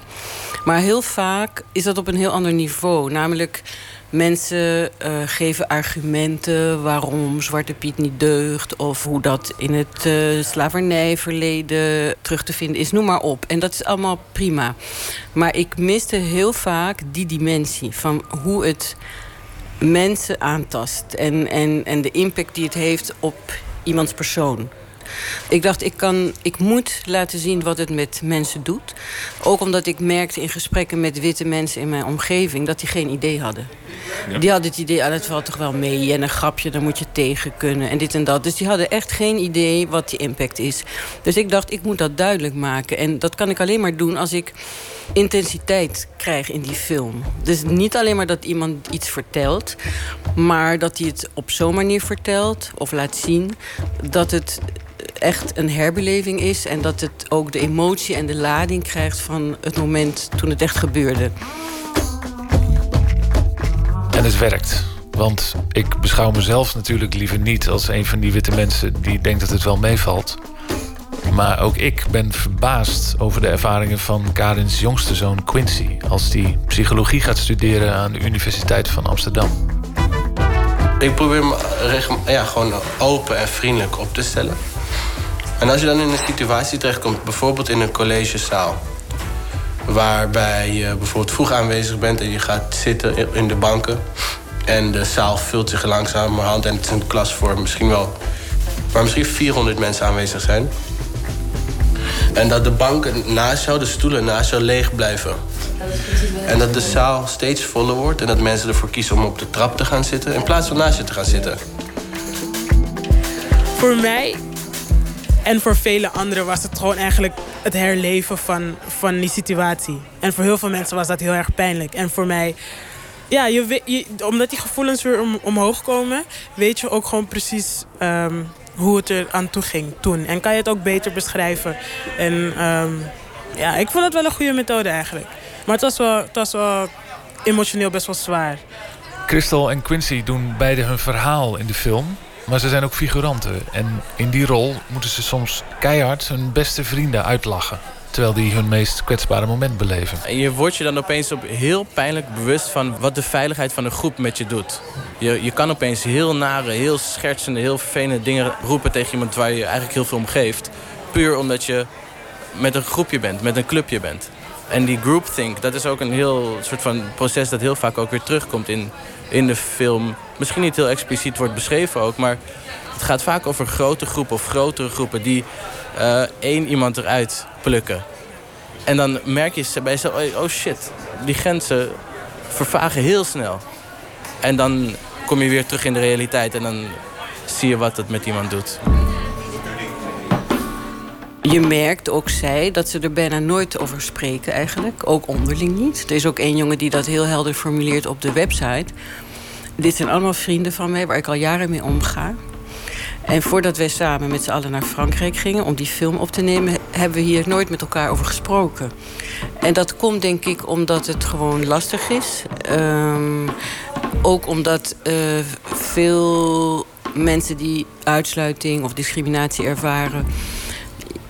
Maar heel vaak is dat op een heel ander niveau. Namelijk, mensen uh, geven argumenten waarom Zwarte Piet niet deugt... of hoe dat in het uh, slavernijverleden terug te vinden is. Noem maar op. En dat is allemaal prima. Maar ik miste heel vaak die dimensie van hoe het mensen aantast... en, en, en de impact die het heeft op iemands persoon. Ik dacht, ik, kan, ik moet laten zien wat het met mensen doet. Ook omdat ik merkte in gesprekken met witte mensen in mijn omgeving... dat die geen idee hadden. Die hadden het idee, ah, dat valt toch wel mee. En een grapje, daar moet je tegen kunnen. En dit en dat. Dus die hadden echt geen idee wat die impact is. Dus ik dacht, ik moet dat duidelijk maken. En dat kan ik alleen maar doen als ik intensiteit krijg in die film. Dus niet alleen maar dat iemand iets vertelt... maar dat hij het op zo'n manier vertelt of laat zien... dat het echt een herbeleving is... en dat het ook de emotie en de lading krijgt van het moment toen het echt gebeurde. En het werkt. Want ik beschouw mezelf natuurlijk liever niet als een van die witte mensen... die denkt dat het wel meevalt. Maar ook ik ben verbaasd over de ervaringen van Karins jongste zoon Quincy... als die psychologie gaat studeren aan de Universiteit van Amsterdam. Ik probeer me ja, gewoon open en vriendelijk op te stellen. En als je dan in een situatie terechtkomt, bijvoorbeeld in een collegezaal... waarbij je bijvoorbeeld vroeg aanwezig bent en je gaat zitten in de banken... en de zaal vult zich langzamerhand en het is een klas voor misschien wel... waar misschien 400 mensen aanwezig zijn... En dat de banken naast jou, de stoelen naast jou leeg blijven. En dat de zaal steeds voller wordt en dat mensen ervoor kiezen om op de trap te gaan zitten in plaats van naast je te gaan zitten. Voor mij en voor vele anderen was het gewoon eigenlijk het herleven van, van die situatie. En voor heel veel mensen was dat heel erg pijnlijk. En voor mij, ja, je, omdat die gevoelens weer om, omhoog komen, weet je ook gewoon precies ehm, hoe het er aan toe ging toen. En kan je het ook beter beschrijven. En ehm, ja, ik vond het wel een goede methode eigenlijk. Maar het was wel, het was wel emotioneel best wel zwaar. Crystal en Quincy doen beide hun verhaal in de film. Maar ze zijn ook figuranten. En in die rol moeten ze soms keihard hun beste vrienden uitlachen. Terwijl die hun meest kwetsbare moment beleven. En je wordt je dan opeens op heel pijnlijk bewust van wat de veiligheid van een groep met je doet. Je, je kan opeens heel nare, heel schertsende, heel vervelende dingen roepen tegen iemand waar je eigenlijk heel veel om geeft. Puur omdat je met een groepje bent, met een clubje bent. En die groupthink, dat is ook een heel soort van proces dat heel vaak ook weer terugkomt in, in de film. Misschien niet heel expliciet wordt beschreven ook, maar het gaat vaak over grote groepen of grotere groepen die eh, één iemand eruit plukken. En dan merk je bij jezelf, oh, oh shit, die grenzen vervagen heel snel. En dan kom je weer terug in de realiteit en dan zie je wat het met iemand doet. Je merkt, ook zij, dat ze er bijna nooit over spreken eigenlijk. Ook onderling niet. Er is ook één jongen die dat heel helder formuleert op de website. Dit zijn allemaal vrienden van mij waar ik al jaren mee omga. En voordat wij samen met z'n allen naar Frankrijk gingen om die film op te nemen, hebben we hier nooit met elkaar over gesproken. En dat komt denk ik omdat het gewoon lastig is. Ehm, ook omdat eh, veel mensen die uitsluiting of discriminatie ervaren,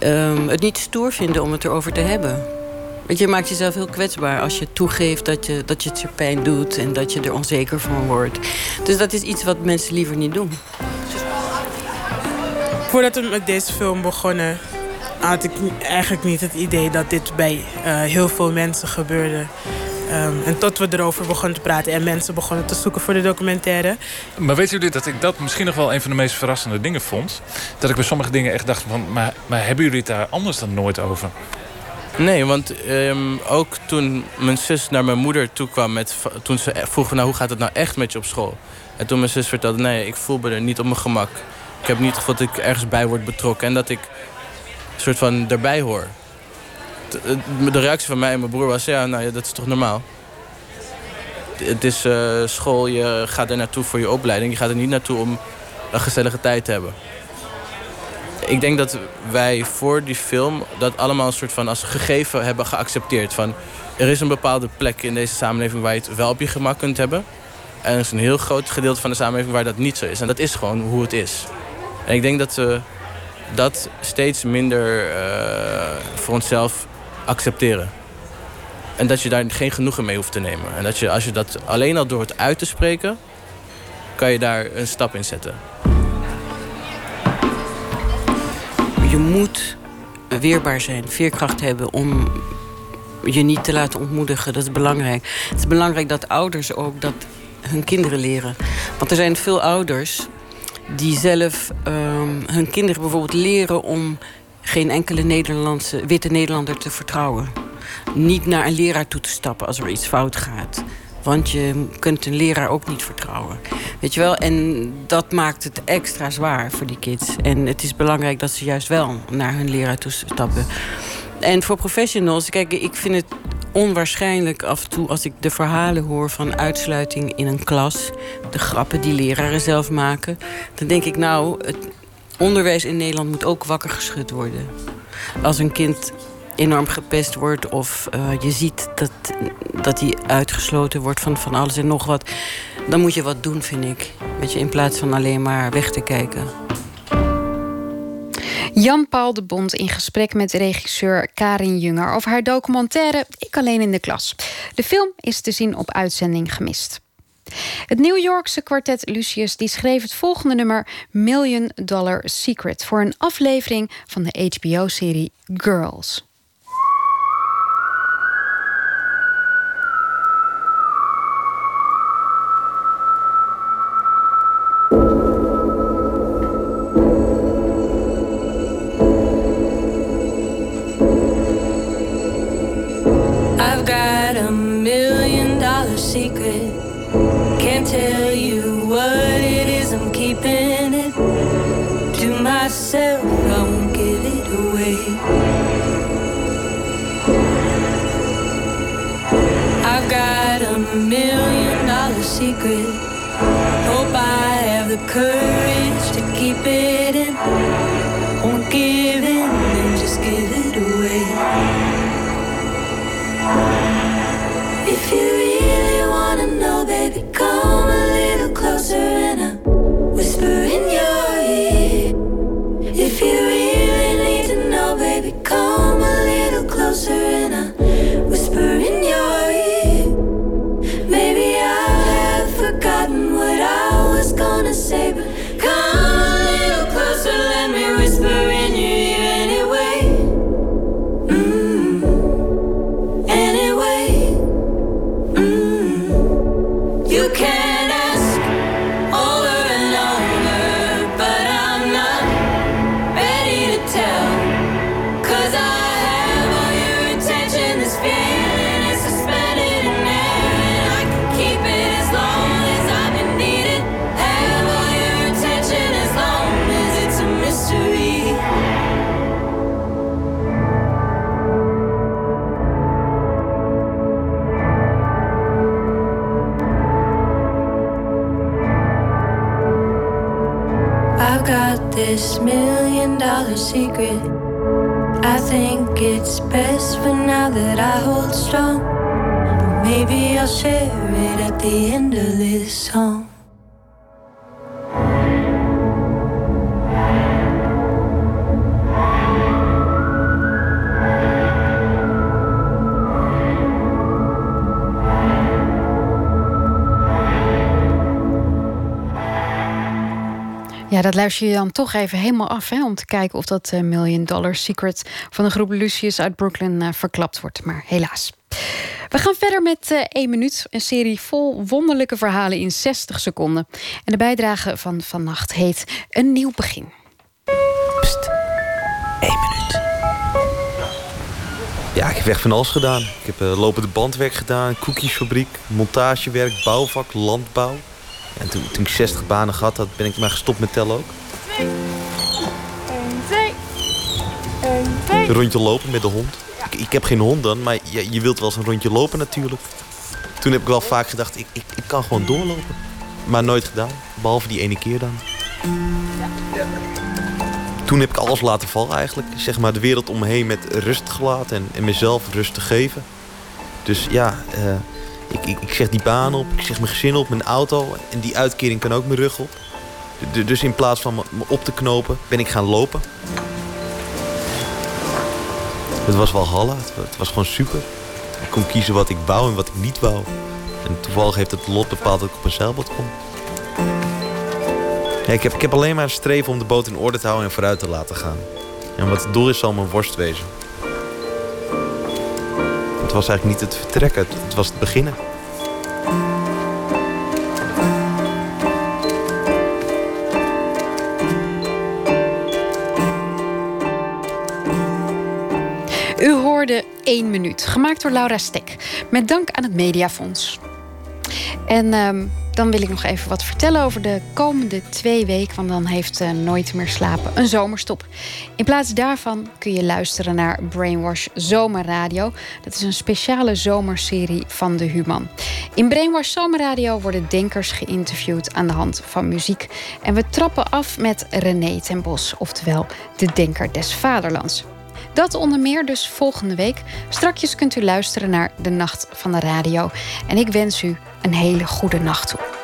ehm, het niet stoer vinden om het erover te hebben. Want je maakt jezelf heel kwetsbaar als je toegeeft dat je, dat je het je pijn doet en dat je er onzeker van wordt. Dus dat is iets wat mensen liever niet doen. Voordat we met deze film begonnen, had ik eigenlijk niet het idee dat dit bij eh, heel veel mensen gebeurde. Ehm, en tot we erover begonnen te praten en mensen begonnen te zoeken voor de documentaire. Maar weten jullie dat ik dat misschien nog wel een van de meest verrassende dingen vond? Dat ik bij sommige dingen echt dacht van... maar, maar hebben jullie het daar anders dan nooit over? Nee, want ehm, ook toen mijn zus naar mijn moeder toe kwam... Met, toen ze vroeg van, nou, hoe gaat het nou echt met je op school? En toen mijn zus vertelde, nee, ik voel me er niet op mijn gemak. Ik heb niet het gevoel dat ik ergens bij word betrokken... en dat ik een soort van erbij hoor. De, reactie van mij en mijn broer was, ja, nou ja, dat is toch normaal? Het is eh, school, je gaat er naartoe voor je opleiding. Je gaat er niet naartoe om een gezellige tijd te hebben. Ik denk dat wij voor die film dat allemaal een soort van als gegeven hebben geaccepteerd. Van, er is een bepaalde plek in deze samenleving waar je het wel op je gemak kunt hebben. En er is een heel groot gedeelte van de samenleving waar dat niet zo is. En dat is gewoon hoe het is. En ik denk dat we dat steeds minder eh, voor onszelf accepteren. En dat je daar geen genoegen mee hoeft te nemen. En dat je, als je dat alleen al door het uit te spreken, kan je daar een stap in zetten. Je moet weerbaar zijn, veerkracht hebben om je niet te laten ontmoedigen. Dat is belangrijk. Het is belangrijk dat ouders ook dat hun kinderen leren. Want er zijn veel ouders die zelf ehm, hun kinderen bijvoorbeeld leren om geen enkele Nederlandse, witte Nederlander te vertrouwen. Niet naar een leraar toe te stappen als er iets fout gaat. Want je kunt een leraar ook niet vertrouwen. Weet je wel? En dat maakt het extra zwaar voor die kids. En het is belangrijk dat ze juist wel naar hun leraar toe stappen. En voor professionals, kijk, ik vind het onwaarschijnlijk af en toe als ik de verhalen hoor van uitsluiting in een klas. De grappen die leraren zelf maken. Dan denk ik, nou, het onderwijs in Nederland moet ook wakker geschud worden. Als een kind enorm gepest wordt of uh, je ziet dat, dat hij uitgesloten wordt van, van alles en nog wat, dan moet je wat doen, vind ik. Weet je, in plaats van alleen maar weg te kijken. Jan-Paul de Bond in gesprek met regisseur Karin Junger over haar documentaire Ik alleen in de klas. De film is te zien op uitzending gemist. Het New Yorkse kwartet Lucius die schreef het volgende nummer Million Dollar Secret voor een aflevering van de HBO-serie Girls. Luister je dan toch even helemaal af om te kijken of dat eh, Million Dollar Secret van de groep Lucius uit Brooklyn eh, verklapt wordt. Maar helaas. We gaan verder met eh 1 minuut. Een serie vol wonderlijke verhalen in 60 seconden. En de bijdrage van vannacht heet Een nieuw begin. Ja, ik heb echt van alles gedaan. Ik heb eh, lopende bandwerk gedaan, koekjesfabriek, montagewerk, bouwvak, landbouw. En toen, toen ik 60 banen gehad had, ben ik maar gestopt met tellen ook. Een rondje lopen met de hond. Ik, ik heb geen hond dan, maar je, je wilt wel eens een rondje lopen natuurlijk. Toen heb ik wel vaak gedacht, ik, ik, ik kan gewoon doorlopen. Maar nooit gedaan, behalve die ene keer dan. Toen heb ik alles laten vallen eigenlijk. Zeg maar de wereld om me heen met rust gelaten en, en mezelf rust te geven. Dus ja, eh, ik, zeg die baan op, ik zeg mijn gezin op, mijn auto. En die uitkering kan ook mijn rug op. Dus in plaats van me op te knopen, ben ik gaan lopen. Het was wel halla, het, het was gewoon super. Ik kon kiezen wat ik wou en wat ik niet wou. En toevallig heeft het lot bepaald dat ik op een zeilboot kom. Ja, ik, heb, ik heb alleen maar een streven om de boot in orde te houden en vooruit te laten gaan. En wat het doel is, zal mijn worst wezen. Was eigenlijk niet het vertrekken, het, het was het beginnen. U hoorde 1 minuut, gemaakt door Laura Stek. Met dank aan het Mediafonds. En ehm, dan wil ik nog even wat vertellen over de komende twee weken. Want dan heeft eh, Nooit meer slapen een zomerstop. In plaats daarvan kun je luisteren naar Brainwash Zomerradio. Dat is een speciale zomerserie van de Human. In Brainwash Zomerradio worden denkers geïnterviewd aan de hand van muziek. En we trappen af met René ten Bos, oftewel de Denker des Vaderlands. Dat onder meer dus volgende week. Strakjes kunt u luisteren naar De Nacht van de Radio. En ik wens u een hele goede nacht toe.